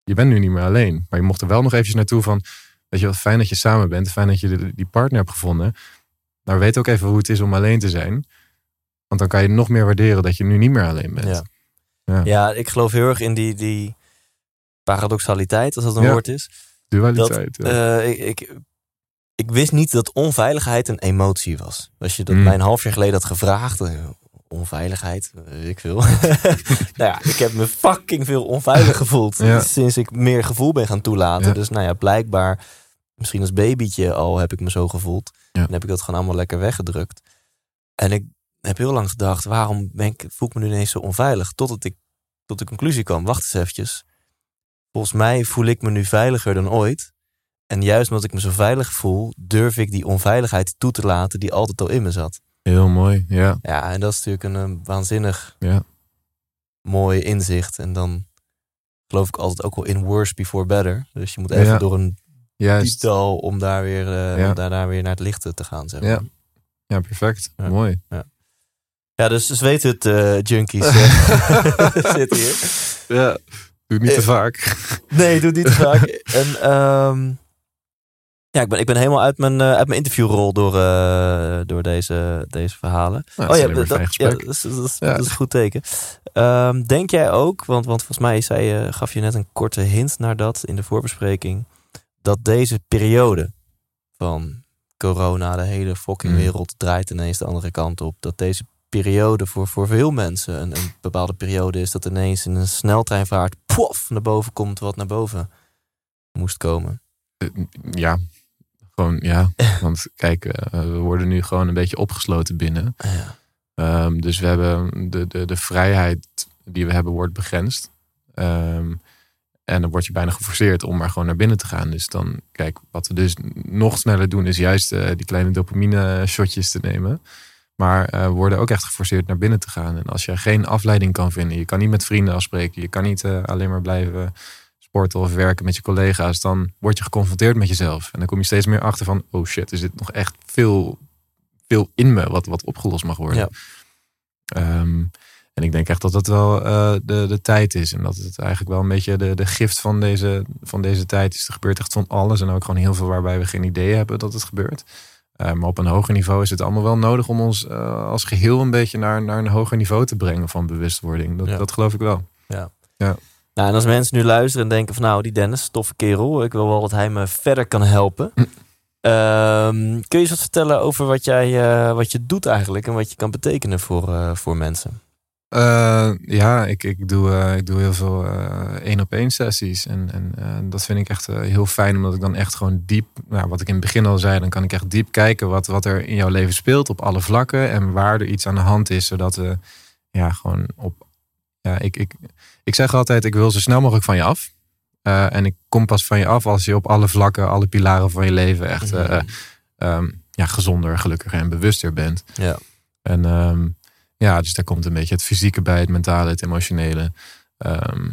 Speaker 2: Je bent nu niet meer alleen, maar je mocht er wel nog eventjes naartoe van, weet je wat, fijn dat je samen bent, fijn dat je die partner hebt gevonden. Maar weet ook even hoe het is om alleen te zijn. Want dan kan je nog meer waarderen dat je nu niet meer alleen bent.
Speaker 1: Ja.
Speaker 2: Ja.
Speaker 1: ja, ik geloof heel erg in die, die paradoxaliteit, als dat een woord is.
Speaker 2: Dualiteit. ja.
Speaker 1: Eh, ik, ik, ik wist niet dat onveiligheid een emotie was. Als je dat
Speaker 2: Mm.
Speaker 1: mij een half jaar geleden had gevraagd, eh, onveiligheid, weet ik veel. nou ja, ik heb me fucking veel onveilig gevoeld
Speaker 2: Ja.
Speaker 1: sinds ik meer gevoel ben gaan toelaten.
Speaker 2: Ja.
Speaker 1: Dus nou ja, blijkbaar, misschien als babytje al heb ik me zo gevoeld.
Speaker 2: Ja.
Speaker 1: En heb ik dat gewoon allemaal lekker weggedrukt. En ik heb heel lang gedacht, waarom ben ik, voel ik me nu ineens zo onveilig? Totdat ik tot de conclusie kwam, wacht eens eventjes. Volgens mij voel ik me nu veiliger dan ooit. En juist omdat ik me zo veilig voel, durf ik die onveiligheid toe te laten die altijd al in me zat.
Speaker 2: Heel mooi, ja.
Speaker 1: Ja, en dat is natuurlijk een, eh, waanzinnig
Speaker 2: ja.
Speaker 1: mooi inzicht. En dan geloof ik altijd ook wel in worse before better. Dus je moet even
Speaker 2: Ja.
Speaker 1: door een
Speaker 2: Juist.
Speaker 1: diepdal om daar weer,
Speaker 2: Ja.
Speaker 1: om daar, daar weer naar het licht te gaan. Zeg maar.
Speaker 2: Ja. Ja, perfect. Mooi.
Speaker 1: Ja, dus, dus weet het, eh, junkies. zitten hier.
Speaker 2: Ja. Doe het niet te vaak.
Speaker 1: Nee, doe het niet te vaak. En ehm, ja, ik ben, ik ben helemaal uit mijn, eh, uit mijn interviewrol door, eh, door deze, deze verhalen.
Speaker 2: Nou, dat, fijn
Speaker 1: ja, dat, is, dat, is,
Speaker 2: Ja.
Speaker 1: dat is een goed teken. Ehm, denk jij ook, want, want volgens mij zei je, gaf je net een korte hint naar dat in de voorbespreking, dat deze periode van corona, de hele fucking
Speaker 2: Mm.
Speaker 1: wereld draait ineens de andere kant op, dat deze periode voor, voor veel mensen een, een bepaalde periode is dat ineens in een sneltreinvaart pof naar boven komt wat naar boven moest komen.
Speaker 2: Ja, gewoon ja. Want kijk, eh, we worden nu gewoon een beetje opgesloten binnen.
Speaker 1: Ja.
Speaker 2: Ehm, dus we hebben de, de, de vrijheid die we hebben wordt begrensd. Ehm, en dan word je bijna geforceerd om maar gewoon naar binnen te gaan. Dus dan, kijk, wat we dus nog sneller doen, is juist eh, die kleine dopamine shotjes te nemen. Maar eh, we worden ook echt geforceerd naar binnen te gaan. En als je geen afleiding kan vinden, je kan niet met vrienden afspreken, je kan niet alleen maar blijven sporten of werken met je collega's, dan word je geconfronteerd met jezelf. En dan kom je steeds meer achter van, oh shit, er zit nog echt veel, veel in me wat, wat opgelost mag worden.
Speaker 1: Ja.
Speaker 2: Ehm, en ik denk echt dat dat wel eh, de, de tijd is. En dat het eigenlijk wel een beetje de, de gift van deze, van deze tijd is. Er gebeurt echt van alles. En ook gewoon heel veel waarbij we geen idee hebben dat het gebeurt. Eh, maar op een hoger niveau is het allemaal wel nodig om ons eh, als geheel een beetje naar, naar een hoger niveau te brengen van bewustwording. Dat,
Speaker 1: Ja.
Speaker 2: dat geloof ik wel.
Speaker 1: Nou, en als mensen nu luisteren en denken van nou, die Dennis, toffe kerel. Ik wil wel dat hij me verder kan helpen.
Speaker 2: Hm.
Speaker 1: Ehm, kun je eens wat vertellen over wat, jij, eh, wat je doet eigenlijk en wat je kan betekenen voor, eh, voor mensen?
Speaker 2: Eh, ja, ik, ik, doe, ik doe heel veel één op één sessies. En, en dat vind ik echt heel fijn, omdat ik dan echt gewoon diep, nou, wat ik in het begin al zei, dan kan ik echt diep kijken wat, wat er in jouw leven speelt op alle vlakken en waar er iets aan de hand is, zodat we ja, gewoon op. Ja, ik, ik, ik zeg altijd, ik wil zo snel mogelijk van je af. Eh, en ik kom pas van je af als je op alle vlakken, alle pilaren van je leven echt eh,
Speaker 1: Mhm.
Speaker 2: ehm, ja, gezonder, gelukkiger en bewuster bent.
Speaker 1: Ja.
Speaker 2: En ehm, ja, dus daar komt een beetje het fysieke bij, het mentale, het emotionele. Ehm,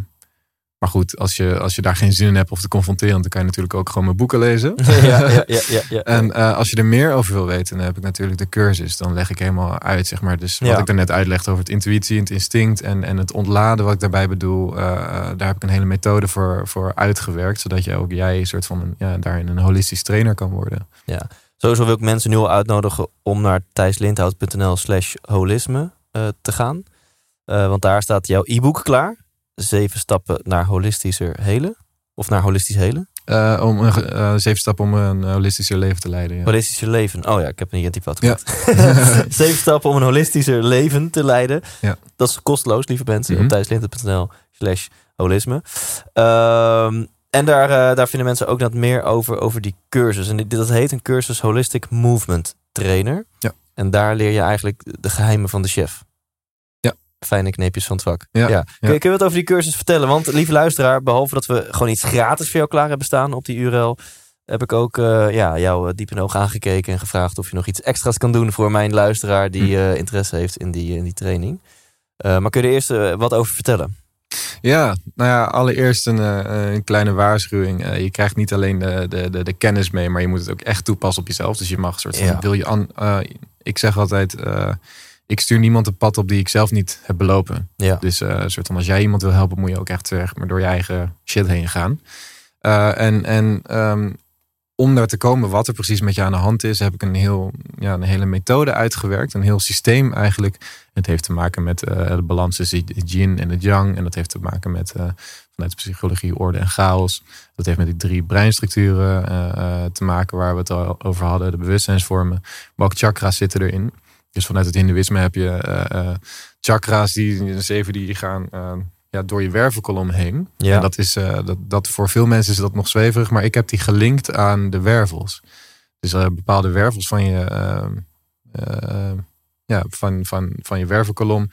Speaker 2: Maar goed, als je, als je daar geen zin in hebt of te confronteren, dan kan je natuurlijk ook gewoon mijn boeken lezen.
Speaker 1: ja, ja, ja, ja, ja.
Speaker 2: En eh, als je er meer over wil weten, dan heb ik natuurlijk de cursus. Dan leg ik helemaal uit, zeg maar. Dus wat
Speaker 1: Ja.
Speaker 2: ik daarnet uitlegde over het intuïtie, het instinct en, en het ontladen, wat ik daarbij bedoel. eh, eh, daar heb ik een hele methode voor, voor uitgewerkt. Zodat je ook jij een soort van een, ja, daarin een holistisch trainer kan worden.
Speaker 1: Sowieso wil ik mensen nu al uitnodigen om naar thijslindhout.nl slash holisme te gaan. Want daar staat jouw e-book klaar. Zeven stappen naar holistischer helen. Of naar holistisch helen.
Speaker 2: Eh, om een, eh, zeven stappen om een holistischer leven te leiden. Ja.
Speaker 1: Holistischer leven. Oh ja, ik heb een identifout
Speaker 2: Ja.
Speaker 1: gemaakt. Zeven stappen om een holistischer leven te leiden.
Speaker 2: Ja.
Speaker 1: Dat is kosteloos, lieve mensen.
Speaker 2: Mhm.
Speaker 1: Op thijslindhout.nl slash holisme. Ehm, en daar, eh, daar vinden mensen ook net meer over, over die cursus. En dit, dat heet een cursus Holistic Movement Trainer.
Speaker 2: Ja.
Speaker 1: En daar leer je eigenlijk de geheimen van de chef. Fijne kneepjes van het vak.
Speaker 2: Ja,
Speaker 1: Kun, je, kun je wat over die cursus vertellen? Want lieve luisteraar, behalve dat we gewoon iets gratis voor jou klaar hebben staan op die URL, heb ik ook eh, ja, jou eh, diep in ogen aangekeken en gevraagd of je nog iets extra's kan doen voor mijn luisteraar die
Speaker 2: Hm.
Speaker 1: eh, interesse heeft in die, in die training. Maar kun je er eerst wat over vertellen?
Speaker 2: Ja, nou ja, allereerst een, een kleine waarschuwing. Je krijgt niet alleen de, de, de, de kennis mee, maar je moet het ook echt toepassen op jezelf. Dus je mag een soort van,
Speaker 1: Ja.
Speaker 2: wil je an, ik zeg altijd, ik stuur niemand een pad op die ik zelf niet heb belopen.
Speaker 1: Ja.
Speaker 2: Dus eh, soort van, als jij iemand wil helpen, moet je ook echt zeg maar, door je eigen shit heen gaan. Eh, en en ehm, om daar te komen wat er precies met je aan de hand is, heb ik een, heel, ja, een hele methode uitgewerkt. Een heel systeem eigenlijk. Het heeft te maken met eh, de balans tussen het yin en het yang. En dat heeft te maken met vanuit de psychologie orde en chaos. Dat heeft met die drie breinstructuren te maken waar we het al over hadden. De bewustzijnsvormen. Ook chakras zitten erin. Dus vanuit het hindoeïsme heb je eh, eh, chakra's, die zeven die gaan eh, ja, door je wervelkolom heen.
Speaker 1: Ja.
Speaker 2: En dat is dat, dat voor veel mensen is dat nog zweverig, maar ik heb die gelinkt aan de wervels. Dus bepaalde wervels van je, ja, van, van, van je wervelkolom,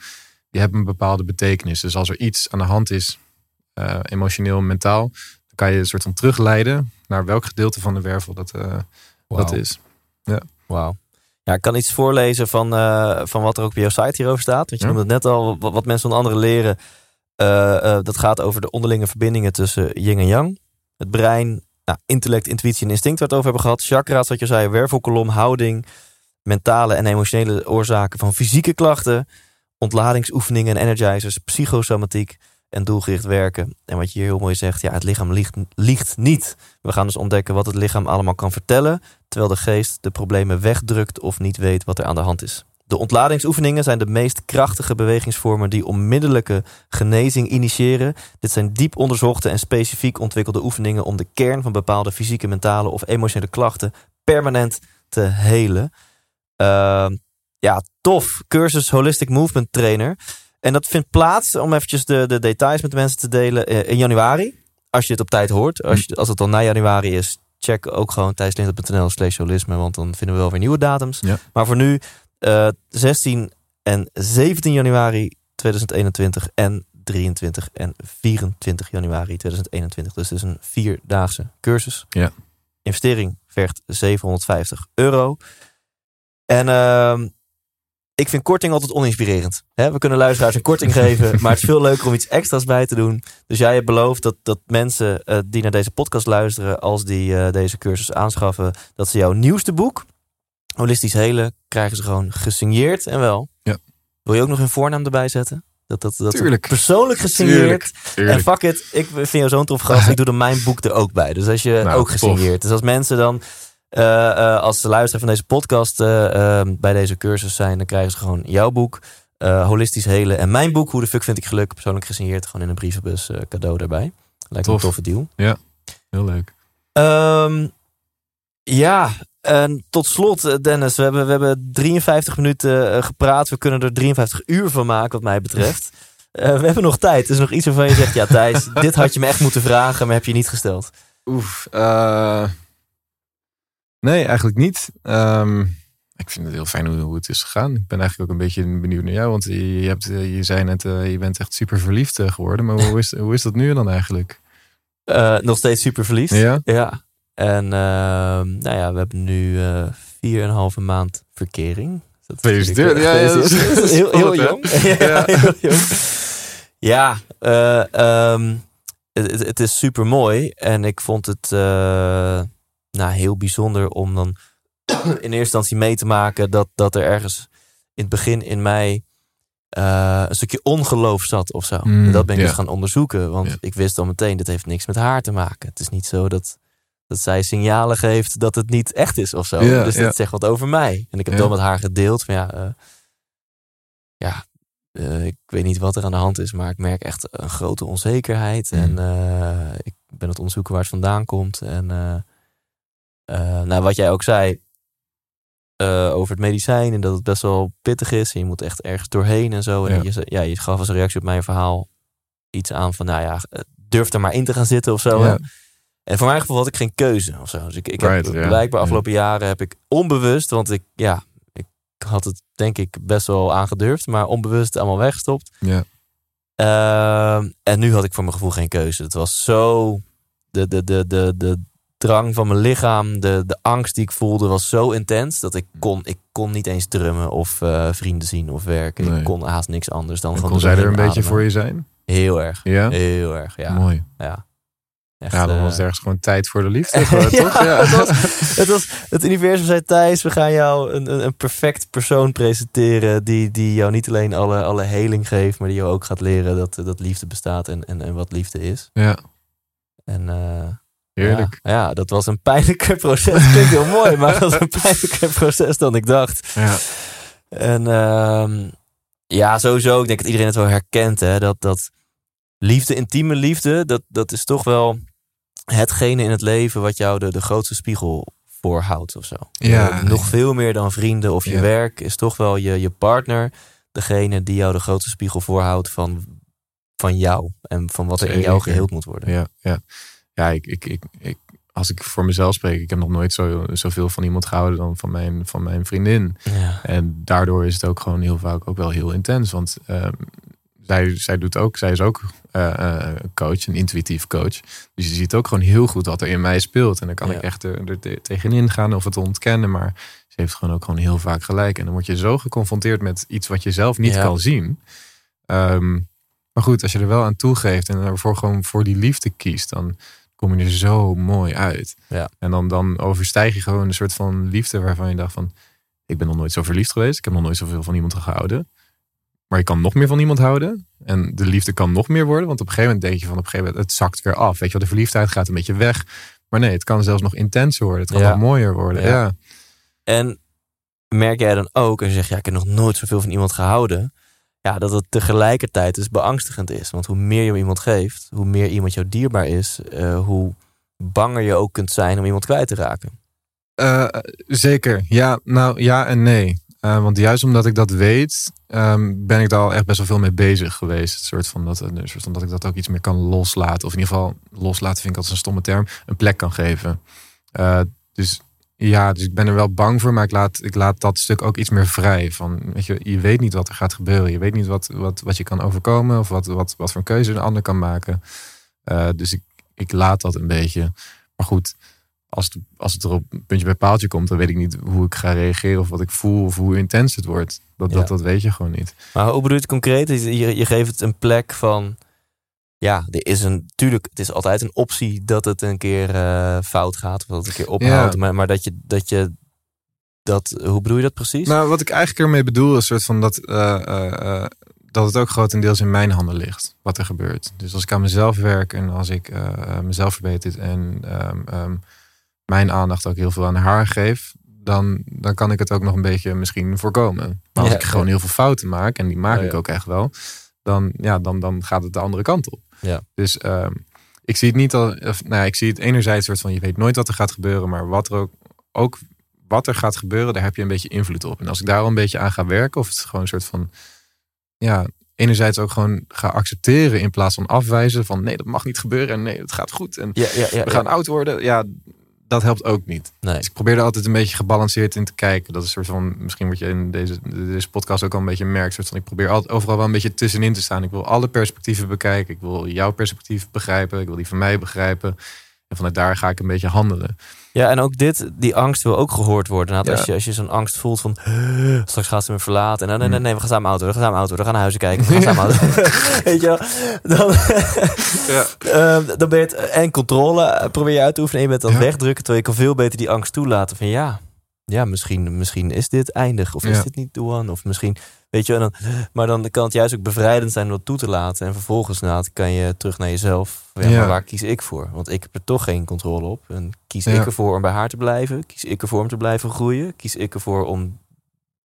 Speaker 2: die hebben een bepaalde betekenis. Dus als er iets aan de hand is, eh, emotioneel, mentaal, dan kan je een soort van terugleiden naar welk gedeelte van de wervel dat, dat is.
Speaker 1: Wauw. Ja, ik kan iets voorlezen van, eh, van wat er ook op jouw site hierover staat. Want je
Speaker 2: Ja.
Speaker 1: noemde het net al, wat, wat mensen onder andere leren. eh, eh, dat gaat over de onderlinge verbindingen tussen yin en yang. Het brein, nou, intellect, intuïtie en instinct waar we het over hebben gehad. Chakra's, wat je zei, wervelkolom, houding. Mentale en emotionele oorzaken van fysieke klachten. Ontladingsoefeningen en energizers, psychosomatiek en doelgericht werken. En wat je hier heel mooi zegt, ja, het lichaam liegt, liegt niet. We gaan dus ontdekken wat het lichaam allemaal kan vertellen terwijl de geest de problemen wegdrukt of niet weet wat er aan de hand is. De ontladingsoefeningen zijn de meest krachtige bewegingsvormen die onmiddellijke genezing initiëren. Dit zijn diep onderzochte en specifiek ontwikkelde oefeningen om de kern van bepaalde fysieke, mentale of emotionele klachten permanent te helen. Ehm, ja, tof. Cursus Holistic Movement Trainer. En dat vindt plaats, om eventjes de, de details met de mensen te delen, eh, in januari. Als je het op tijd hoort. Als, je, als het dan na januari is, check ook gewoon thijslindert.nl slash holisme. Want dan vinden we wel weer nieuwe datums.
Speaker 2: Ja.
Speaker 1: Maar voor nu eh 16 en 17 januari 2021 en 23 en 24 januari 2021. Dus het is een vierdaagse cursus.
Speaker 2: Ja.
Speaker 1: Investering vergt 750 euro. En ehm, ik vind korting altijd oninspirerend. We kunnen luisteraars een korting geven, maar het is veel leuker om iets extra's bij te doen. Dus jij hebt beloofd dat, dat mensen eh, die naar deze podcast luisteren, als die eh, deze cursus aanschaffen, dat ze jouw nieuwste boek, Holistisch Helen, krijgen ze gewoon gesigneerd en wel.
Speaker 2: Ja.
Speaker 1: Wil je ook nog een voornaam erbij zetten? Dat, dat, dat
Speaker 2: Tuurlijk.
Speaker 1: persoonlijk gesigneerd.
Speaker 2: Tuurlijk.
Speaker 1: En fuck it, ik vind jou zo'n tof gast. Ik doe er mijn boek er ook bij. Dus als je
Speaker 2: Nou,
Speaker 1: ook gesigneerd. Dus als mensen dan, als ze luisteren van deze podcast eh, eh, bij deze cursus zijn, dan krijgen ze gewoon jouw boek, eh, Holistisch Helen. En mijn boek, Hoe de fuck vind ik geluk, persoonlijk gesigneerd, gewoon in een brievenbus eh, cadeau daarbij. Lijkt me een
Speaker 2: Tof.
Speaker 1: toffe deal.
Speaker 2: Heel leuk.
Speaker 1: Ehm, ja, en tot slot, eh, Dennis, we hebben, we hebben 53 minuten eh, gepraat. We kunnen er 53 uur van maken, wat mij betreft. Eh, we hebben nog tijd. Er is nog iets waarvan je zegt: Ja, Thijs, dit had je me echt moeten vragen, maar heb je niet gesteld.
Speaker 2: Oef. eh, nee, eigenlijk niet. Ehm, ik vind het heel fijn hoe, hoe het is gegaan. Ik ben eigenlijk ook een beetje benieuwd naar jou. Want je, je, hebt, eh, je zei net, eh, je bent echt super verliefd eh, geworden. Maar hoe is, hoe is dat nu dan eigenlijk?
Speaker 1: Nog steeds super verliefd.
Speaker 2: Ja?
Speaker 1: Ja. En ehm, nou ja, we hebben nu eh 4,5 maand verkering. Dat is natuurlijk,
Speaker 2: Ja, ja, dat is-
Speaker 1: gefeliciteerd.
Speaker 2: dat is
Speaker 1: heel, jong. ja,
Speaker 2: Ja.
Speaker 1: heel jong. Ja, ehm, het, is super mooi. En ik vond het eh, nou, heel bijzonder om dan in eerste instantie mee te maken dat, dat er ergens in het begin in mij eh, een stukje ongeloof zat of zo.
Speaker 2: Mm,
Speaker 1: en dat ben ik dus gaan onderzoeken. Want ik wist al meteen, dit heeft niks met haar te maken. Het is niet zo dat, dat zij signalen geeft dat het niet echt is of zo. Dus dat zegt wat over mij. En ik heb dan met haar gedeeld van ja, eh, ja eh, ik weet niet wat er aan de hand is, maar ik merk echt een grote onzekerheid.
Speaker 2: Mm.
Speaker 1: En ik ben het onderzoeken waar het vandaan komt. En eh, nou, wat jij ook zei eh, over het medicijn en dat het best wel pittig is. En je moet echt ergens doorheen en zo. En
Speaker 2: Ja.
Speaker 1: je, ja, je gaf als reactie op mijn verhaal iets aan van, nou ja, eh, durf er maar in te gaan zitten of zo.
Speaker 2: Ja.
Speaker 1: En voor mijn gevoel had ik geen keuze of zo. Dus ik, ik heb
Speaker 2: Right,
Speaker 1: blijkbaar afgelopen jaren heb ik onbewust, want ik, ja, ik had het denk ik best wel aangedurfd, maar onbewust allemaal weggestopt.
Speaker 2: Ja.
Speaker 1: Ehm, en nu had ik voor mijn gevoel geen keuze. Het was zo. De, de, de, de, de drang van mijn lichaam, de, de angst die ik voelde, was zo intens dat ik kon, ik kon niet eens drummen of eh, vrienden zien of werken.
Speaker 2: Nee.
Speaker 1: Ik kon haast niks anders dan
Speaker 2: En
Speaker 1: van
Speaker 2: kon zij er een beetje voor je zijn?
Speaker 1: Heel erg.
Speaker 2: Ja?
Speaker 1: Heel erg, ja.
Speaker 2: Mooi.
Speaker 1: ja. Echt,
Speaker 2: Ja, dan
Speaker 1: eh,
Speaker 2: was het ergens gewoon tijd voor de liefde. gewoon,
Speaker 1: Ja,
Speaker 2: toch? Ja.
Speaker 1: Het, was, het, was, het universum zei Thijs, we gaan jou een, een, een perfect persoon presenteren die, die jou niet alleen alle, alle heling geeft, maar die jou ook gaat leren dat, dat liefde bestaat en, en, en wat liefde is.
Speaker 2: ja,
Speaker 1: En eh,
Speaker 2: heerlijk.
Speaker 1: Ja, ja, dat was een pijnlijker proces. Klinkt heel mooi, maar dat was een pijnlijker proces dan ik dacht.
Speaker 2: Ja.
Speaker 1: En ehm, ja, sowieso, ik denk dat iedereen het wel herkent, hè, dat, dat liefde, intieme liefde, dat, dat is toch wel hetgene in het leven wat jou de, de grootste spiegel voorhoudt of zo.
Speaker 2: Ja.
Speaker 1: Eh, Nog veel meer dan vrienden of je
Speaker 2: Ja.
Speaker 1: werk is toch wel je, je partner, degene die jou de grootste spiegel voorhoudt van, van jou en van wat er in jou geheeld moet worden.
Speaker 2: Ja, ja. Ja ik, ik, ik, ik, als ik voor mezelf spreek, ik heb nog nooit zo, zoveel van iemand gehouden dan van mijn, van mijn vriendin.
Speaker 1: Ja.
Speaker 2: En daardoor is het ook gewoon heel vaak ook wel heel intens. Want ehm, zij, zij doet ook, zij is ook eh, coach, een intuïtief coach. Dus je ziet ook gewoon heel goed wat er in mij speelt. En dan kan
Speaker 1: Ja.
Speaker 2: ik echt er, er te- tegenin gaan of het ontkennen. Maar ze heeft gewoon ook gewoon heel vaak gelijk. En dan word je zo geconfronteerd met iets wat je zelf niet
Speaker 1: Ja.
Speaker 2: kan zien. Ehm, maar goed, als je er wel aan toegeeft en ervoor gewoon voor die liefde kiest, dan kom je er zo mooi uit.
Speaker 1: Ja.
Speaker 2: En dan, dan overstijg je gewoon een soort van liefde waarvan je dacht van, ik ben nog nooit zo verliefd geweest. Ik heb nog nooit zoveel van iemand gehouden. Maar je kan nog meer van iemand houden. En de liefde kan nog meer worden. Want op een gegeven moment denk je van op een gegeven moment, het zakt weer af. Weet je wel, de verliefdheid gaat een beetje weg. Maar nee, het kan zelfs nog intenser worden. Het kan
Speaker 1: Ja.
Speaker 2: nog mooier worden.
Speaker 1: Ja.
Speaker 2: Ja.
Speaker 1: En merk jij dan ook, als je zegt, ja, ik heb nog nooit zoveel van iemand gehouden, ja, dat het tegelijkertijd dus beangstigend is. Want hoe meer je iemand geeft, hoe meer iemand jou dierbaar is, eh, hoe banger je ook kunt zijn om iemand kwijt te raken.
Speaker 2: Eh, zeker. Ja, nou ja en nee. Eh, want juist omdat ik dat weet, ehm, ben ik daar al echt best wel veel mee bezig geweest. Het soort van dat, een soort van dat ik dat ook iets meer kan loslaten. Of in ieder geval, loslaten vind ik als een stomme term, een plek kan geven. Dus ja, dus ik ben er wel bang voor, maar ik laat, ik laat dat stuk ook iets meer vrij. Van, weet je, je weet niet wat er gaat gebeuren. Je weet niet wat, wat, wat je kan overkomen of wat, wat, wat voor een keuze een ander kan maken. Eh, dus ik, ik laat dat een beetje. Maar goed, als het, als het er op een puntje bij paaltje komt, dan weet ik niet hoe ik ga reageren of wat ik voel of hoe intens het wordt. Dat,
Speaker 1: Ja.
Speaker 2: dat, dat weet je gewoon niet.
Speaker 1: Maar hoe bedoel je het concreet? Je, je geeft het een plek van, ja, er is een, tuurlijk, het is altijd een optie dat het een keer eh, fout gaat of dat het een keer ophoudt.
Speaker 2: Ja.
Speaker 1: Maar, maar dat je, dat je, dat, hoe bedoel je dat precies?
Speaker 2: Nou, wat ik eigenlijk ermee bedoel is een soort van dat, eh, eh, dat het ook grotendeels in mijn handen ligt wat er gebeurt. Dus als ik aan mezelf werk en als ik mezelf verbeter en ehm, ehm, mijn aandacht ook heel veel aan haar geef, dan, dan kan ik het ook nog een beetje misschien voorkomen. Maar als
Speaker 1: Ja,
Speaker 2: ik gewoon
Speaker 1: ja.
Speaker 2: heel veel fouten maak, en die maak
Speaker 1: Oh,
Speaker 2: ik ook echt wel, dan, ja, dan, dan gaat het de andere kant op.
Speaker 1: Ja.
Speaker 2: Dus ehm, ik zie het niet al, of, nou, ja, ik zie het enerzijds soort van je weet nooit wat er gaat gebeuren, maar wat er ook, ook wat er gaat gebeuren, daar heb je een beetje invloed op. En als ik daar al een beetje aan ga werken, of het gewoon een soort van, ja, enerzijds ook gewoon ga accepteren in plaats van afwijzen van nee, dat mag niet gebeuren en nee, het gaat goed en
Speaker 1: ja, ja, ja,
Speaker 2: we gaan oud worden. Ja, dat helpt ook niet.
Speaker 1: Nee.
Speaker 2: Dus ik probeer er altijd een beetje gebalanceerd in te kijken. Dat is een soort van, misschien wat je in deze, deze podcast ook al een beetje merkt. Soort van, ik probeer altijd overal wel een beetje tussenin te staan. Ik wil alle perspectieven bekijken. Ik wil jouw perspectief begrijpen. Ik wil die van mij begrijpen. En vanuit daar ga ik een beetje handelen.
Speaker 1: Ja, en ook dit, die angst wil ook gehoord worden. Nou,
Speaker 2: Ja.
Speaker 1: Als je, als je zo'n angst voelt van straks gaat ze me verlaten. En dan, nee, nee,
Speaker 2: Mm.
Speaker 1: nee, we gaan samen auto, we gaan samen auto, we gaan naar huizen kijken, we gaan samen auto. Weet je wel? Dan,
Speaker 2: Ja.
Speaker 1: Ehm, dan ben je het en controle eh, probeer je uit te oefenen en je bent aan het
Speaker 2: Ja.
Speaker 1: wegdrukken. Terwijl je kan veel beter die angst toelaten van ja, ja misschien, misschien is dit eindig of is dit niet the one. Of misschien, weet je, dan, maar dan kan het juist ook bevrijdend zijn om dat toe te laten. En vervolgens inderdaad kan je terug naar jezelf. Ja,
Speaker 2: Ja.
Speaker 1: Maar waar kies ik voor? Want ik heb er toch geen controle op. En kies ik ervoor om bij haar te blijven? Kies ik ervoor om te blijven groeien? Kies ik ervoor om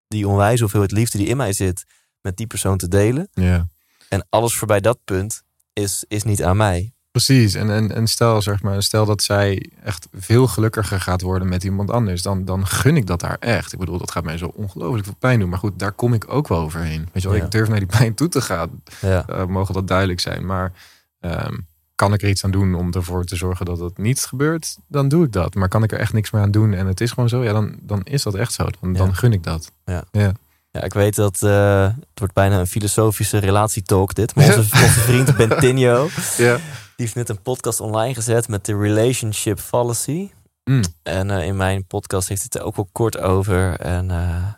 Speaker 1: die onwijs hoeveelheid liefde die in mij zit met die persoon te delen?
Speaker 2: Ja.
Speaker 1: En alles voorbij dat punt is, is niet aan mij.
Speaker 2: Precies. En, en, en stel, zeg maar, stel dat zij echt veel gelukkiger gaat worden met iemand anders, dan, dan gun ik dat haar echt. Ik bedoel, dat gaat mij zo ongelooflijk veel pijn doen. Maar goed, daar kom ik ook wel overheen. Weet je wel,
Speaker 1: Ja.
Speaker 2: ik durf naar die pijn toe te gaan.
Speaker 1: Ja.
Speaker 2: Eh, mogen dat duidelijk zijn. Maar ehm, kan ik er iets aan doen om ervoor te zorgen dat het niet gebeurt, dan doe ik dat. Maar kan ik er echt niks meer aan doen en het is gewoon zo, ja, dan, dan is dat echt zo. Dan,
Speaker 1: Ja.
Speaker 2: dan gun ik dat.
Speaker 1: Ja, ik weet dat eh, het wordt bijna een filosofische relatietalk dit. Maar onze, onze vriend Bentinho,
Speaker 2: Ja.
Speaker 1: Die heeft net een podcast online gezet met de Relationship Fallacy.
Speaker 2: Mm.
Speaker 1: En eh, in mijn podcast heeft hij het er ook wel kort over. En eh,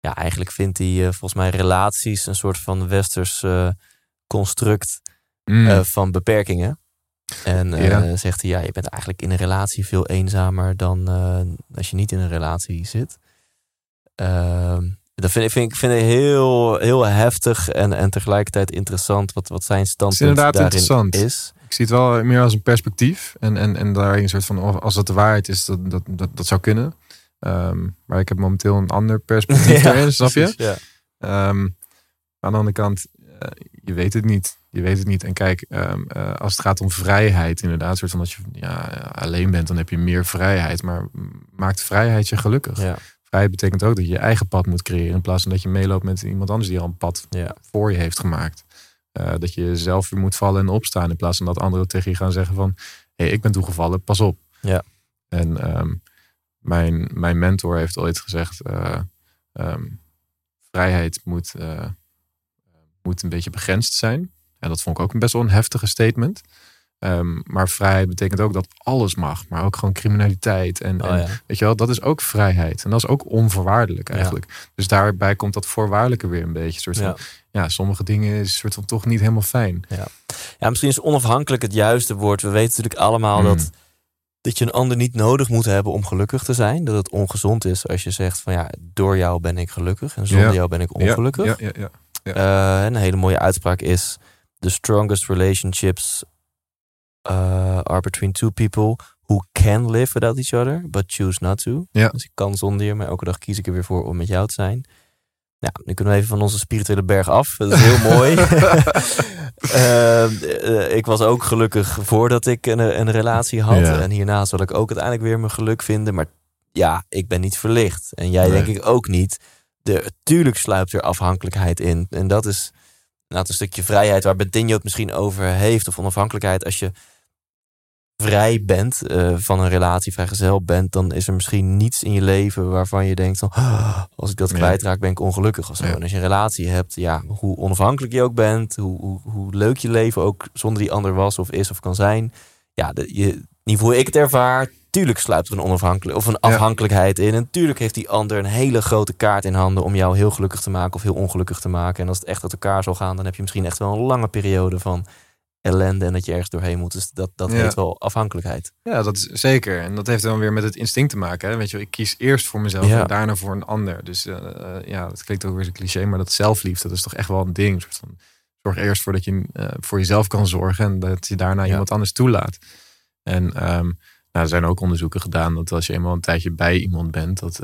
Speaker 1: ja, eigenlijk vindt hij eh, volgens mij relaties een soort van westers construct
Speaker 2: Mm.
Speaker 1: van beperkingen. En
Speaker 2: Ja.
Speaker 1: zegt hij, ja, je bent eigenlijk in een relatie veel eenzamer dan als je niet in een relatie zit. Ehm, dat vind ik, vind ik vind ik heel, heel heftig en, en tegelijkertijd interessant wat, wat zijn standpunt
Speaker 2: inderdaad
Speaker 1: daarin
Speaker 2: interessant.
Speaker 1: is.
Speaker 2: Ik zie het wel meer als een perspectief. En, en, en daar een soort van, als dat de waarheid is, dat, dat, dat, dat zou kunnen. Ehm, maar ik heb momenteel een ander perspectief
Speaker 1: Ja,
Speaker 2: erin, snap je?
Speaker 1: precies, Ja.
Speaker 2: Ehm, aan de andere kant, eh, je weet het niet. Je weet het niet. En kijk, ehm, eh, als het gaat om vrijheid, inderdaad, soort van als je ja, alleen bent, dan heb je meer vrijheid. Maar maakt vrijheid je gelukkig?
Speaker 1: Ja.
Speaker 2: Vrijheid betekent ook dat je je eigen pad moet creëren, in plaats van dat je meeloopt met iemand anders die al een pad
Speaker 1: Ja.
Speaker 2: voor je heeft gemaakt. Eh, dat je zelf weer moet vallen en opstaan, in plaats van dat anderen tegen je gaan zeggen van, hé, hey, ik ben toegevallen, pas op.
Speaker 1: Ja.
Speaker 2: En ehm, mijn, mijn mentor heeft ooit gezegd, eh, ehm, vrijheid moet, eh, moet een beetje begrensd zijn. En dat vond ik ook een best wel een heftige statement. Ehm, maar vrijheid betekent ook dat alles mag, maar ook gewoon criminaliteit. En,
Speaker 1: Oh,
Speaker 2: en
Speaker 1: ja.
Speaker 2: weet je wel, dat is ook vrijheid. En dat is ook onvoorwaardelijk
Speaker 1: Ja.
Speaker 2: eigenlijk. Dus daarbij komt dat voorwaardelijke weer een beetje. Soort van,
Speaker 1: Ja.
Speaker 2: ja. sommige dingen is soort van toch niet helemaal fijn.
Speaker 1: ja, misschien is onafhankelijk het juiste woord. We weten natuurlijk allemaal
Speaker 2: Mm.
Speaker 1: dat, dat je een ander niet nodig moet hebben om gelukkig te zijn. Dat het ongezond is als je zegt van ja, door jou ben ik gelukkig en zonder
Speaker 2: Ja.
Speaker 1: jou ben ik ongelukkig.
Speaker 2: Ja, ja, ja, ja.
Speaker 1: Eh, een hele mooie uitspraak is: The strongest relationships uh, are between two people who can live without each other, but choose not to.
Speaker 2: Ja.
Speaker 1: Dus ik kan zonder je, maar elke dag kies ik er weer voor om met jou te zijn. Nou, nu kunnen we even van onze spirituele berg af. Dat is heel mooi. Eh, eh, ik was ook gelukkig voordat ik een, een relatie had.
Speaker 2: Ja.
Speaker 1: En hierna zal ik ook uiteindelijk weer mijn geluk vinden. Maar ja, ik ben niet verlicht. En jij
Speaker 2: Nee.
Speaker 1: denk ik ook niet. De, tuurlijk sluipt er afhankelijkheid in. En dat is nou, een stukje vrijheid waar Bentinho het misschien over heeft. Of onafhankelijkheid. Als je vrij bent eh, van een relatie, vrijgezel bent, dan is er misschien niets in je leven waarvan je denkt van, "Ah, als ik dat
Speaker 2: Ja.
Speaker 1: kwijtraak, ben ik ongelukkig of zo.
Speaker 2: Ja.
Speaker 1: En als je een relatie hebt, ja, hoe onafhankelijk je ook bent, hoe, hoe, hoe leuk je leven ook zonder die ander was of is of kan zijn, ja, de, je, niet hoe ik het ervaar, tuurlijk sluipt er een onafhankelijk of een
Speaker 2: Ja.
Speaker 1: afhankelijkheid in. En tuurlijk heeft die ander een hele grote kaart in handen om jou heel gelukkig te maken of heel ongelukkig te maken. En als het echt uit elkaar zal gaan, dan heb je misschien echt wel een lange periode van ellende en dat je ergens doorheen moet. Dus dat, dat
Speaker 2: Ja.
Speaker 1: heet wel afhankelijkheid.
Speaker 2: Ja, dat is zeker. En dat heeft dan weer met het instinct te maken. Hè? Weet je, ik kies eerst voor mezelf
Speaker 1: Ja.
Speaker 2: en daarna voor een ander. Dus eh, eh, ja, dat klinkt ook weer een cliché, maar dat zelfliefde, dat is toch echt wel een ding. Een soort van, zorg eerst voor dat je eh, voor jezelf kan zorgen en dat je daarna
Speaker 1: Ja.
Speaker 2: iemand anders toelaat. En ehm, nou, er zijn ook onderzoeken gedaan dat als je eenmaal een tijdje bij iemand bent, dat,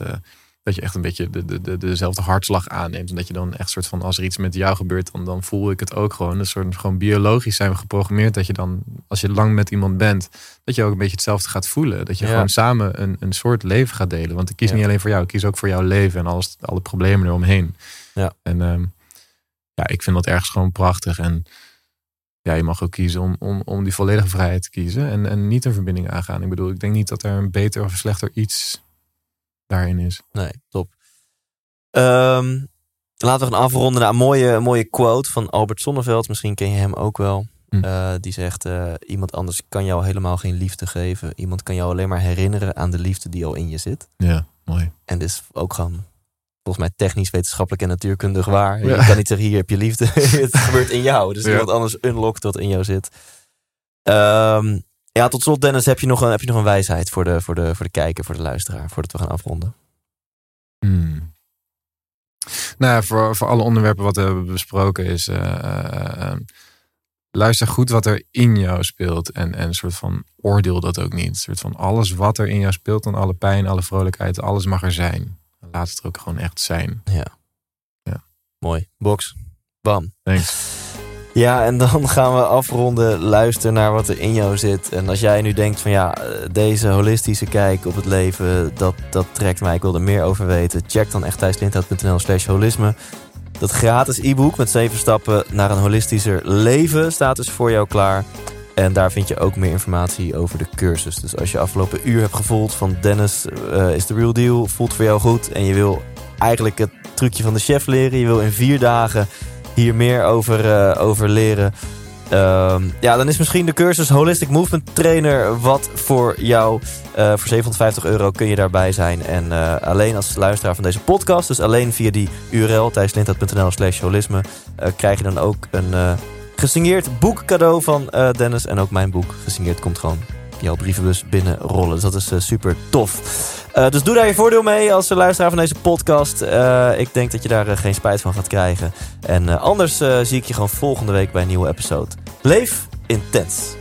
Speaker 2: dat je echt een beetje de, de, de, dezelfde hartslag aanneemt. En dat je dan echt soort van, als er iets met jou gebeurt, dan, dan voel ik het ook gewoon. Een soort gewoon biologisch zijn we geprogrammeerd dat je dan, als je lang met iemand bent, dat je ook een beetje hetzelfde gaat voelen. Dat je
Speaker 1: Ja.
Speaker 2: gewoon samen een, een soort leven gaat delen. Want ik kies
Speaker 1: Ja.
Speaker 2: niet alleen voor jou, ik kies ook voor jouw leven en alles, alle problemen eromheen.
Speaker 1: Ja.
Speaker 2: En ehm, ja, ik vind dat ergens gewoon prachtig. En ja, je mag ook kiezen om, om, om die volledige vrijheid te kiezen en, en niet een verbinding aangaan. Ik bedoel, ik denk niet dat er een beter of slechter iets daarin is.
Speaker 1: Nee, top. Ehm, laten we gaan afronden naar een mooie, mooie quote van Albert Sonneveld. Misschien ken je hem ook wel.
Speaker 2: Hm.
Speaker 1: Eh, die zegt, eh, iemand anders kan jou helemaal geen liefde geven. Iemand kan jou alleen maar herinneren aan de liefde die al in je zit.
Speaker 2: Ja, mooi.
Speaker 1: En dit is ook gewoon, volgens mij technisch, wetenschappelijk en natuurkundig waar. Je kan niet zeggen, hier heb je liefde. het gebeurt in jou. Dus
Speaker 2: Ja.
Speaker 1: iemand anders unlockt wat in jou zit. Ehm, ja, tot slot Dennis, heb je nog een, heb je nog een wijsheid voor de, voor, de, voor de kijker, voor de luisteraar, voordat we gaan afronden?
Speaker 2: Hmm. Nou, ja, voor, voor alle onderwerpen wat we hebben besproken is... eh, eh, eh, luister goed wat er in jou speelt. En, en een soort van oordeel dat ook niet. Een soort van alles wat er in jou speelt. Dan alle pijn, alle vrolijkheid. Alles mag er zijn. Laat het er ook gewoon echt zijn.
Speaker 1: Mooi. Box. Bam.
Speaker 2: Thanks.
Speaker 1: Ja, en dan gaan we afronden. Luister naar wat er in jou zit. En als jij nu denkt van ja, eh, deze holistische kijk op het leven, dat, dat trekt mij. Ik wil er meer over weten. Check dan echtthijslindhout.nl slash holisme. Dat gratis e-book met zeven stappen naar een holistischer leven staat dus voor jou klaar. En daar vind je ook meer informatie over de cursus. Dus als je afgelopen uur hebt gevoeld van Dennis eh, is de real deal, voelt voor jou goed. En je wil eigenlijk het trucje van de chef leren. Je wil in vier dagen hier meer over, eh, over leren. Ehm, ja, dan is misschien de cursus Holistic Movement Trainer wat voor jou. Eh, voor 750 euro kun je daarbij zijn. En eh, alleen als luisteraar van deze podcast, dus alleen via die URL thijslindhout.nl slash holisme, krijg je dan ook een gesigneerd boek cadeau van Dennis. En ook mijn boek gesigneerd komt gewoon jouw brievenbus binnenrollen. Dus dat is super tof. Eh, dus doe daar je voordeel mee als luisteraar van deze podcast. Eh, ik denk dat je daar eh, geen spijt van gaat krijgen. En anders zie ik je gewoon volgende week bij een nieuwe episode. Leef intens.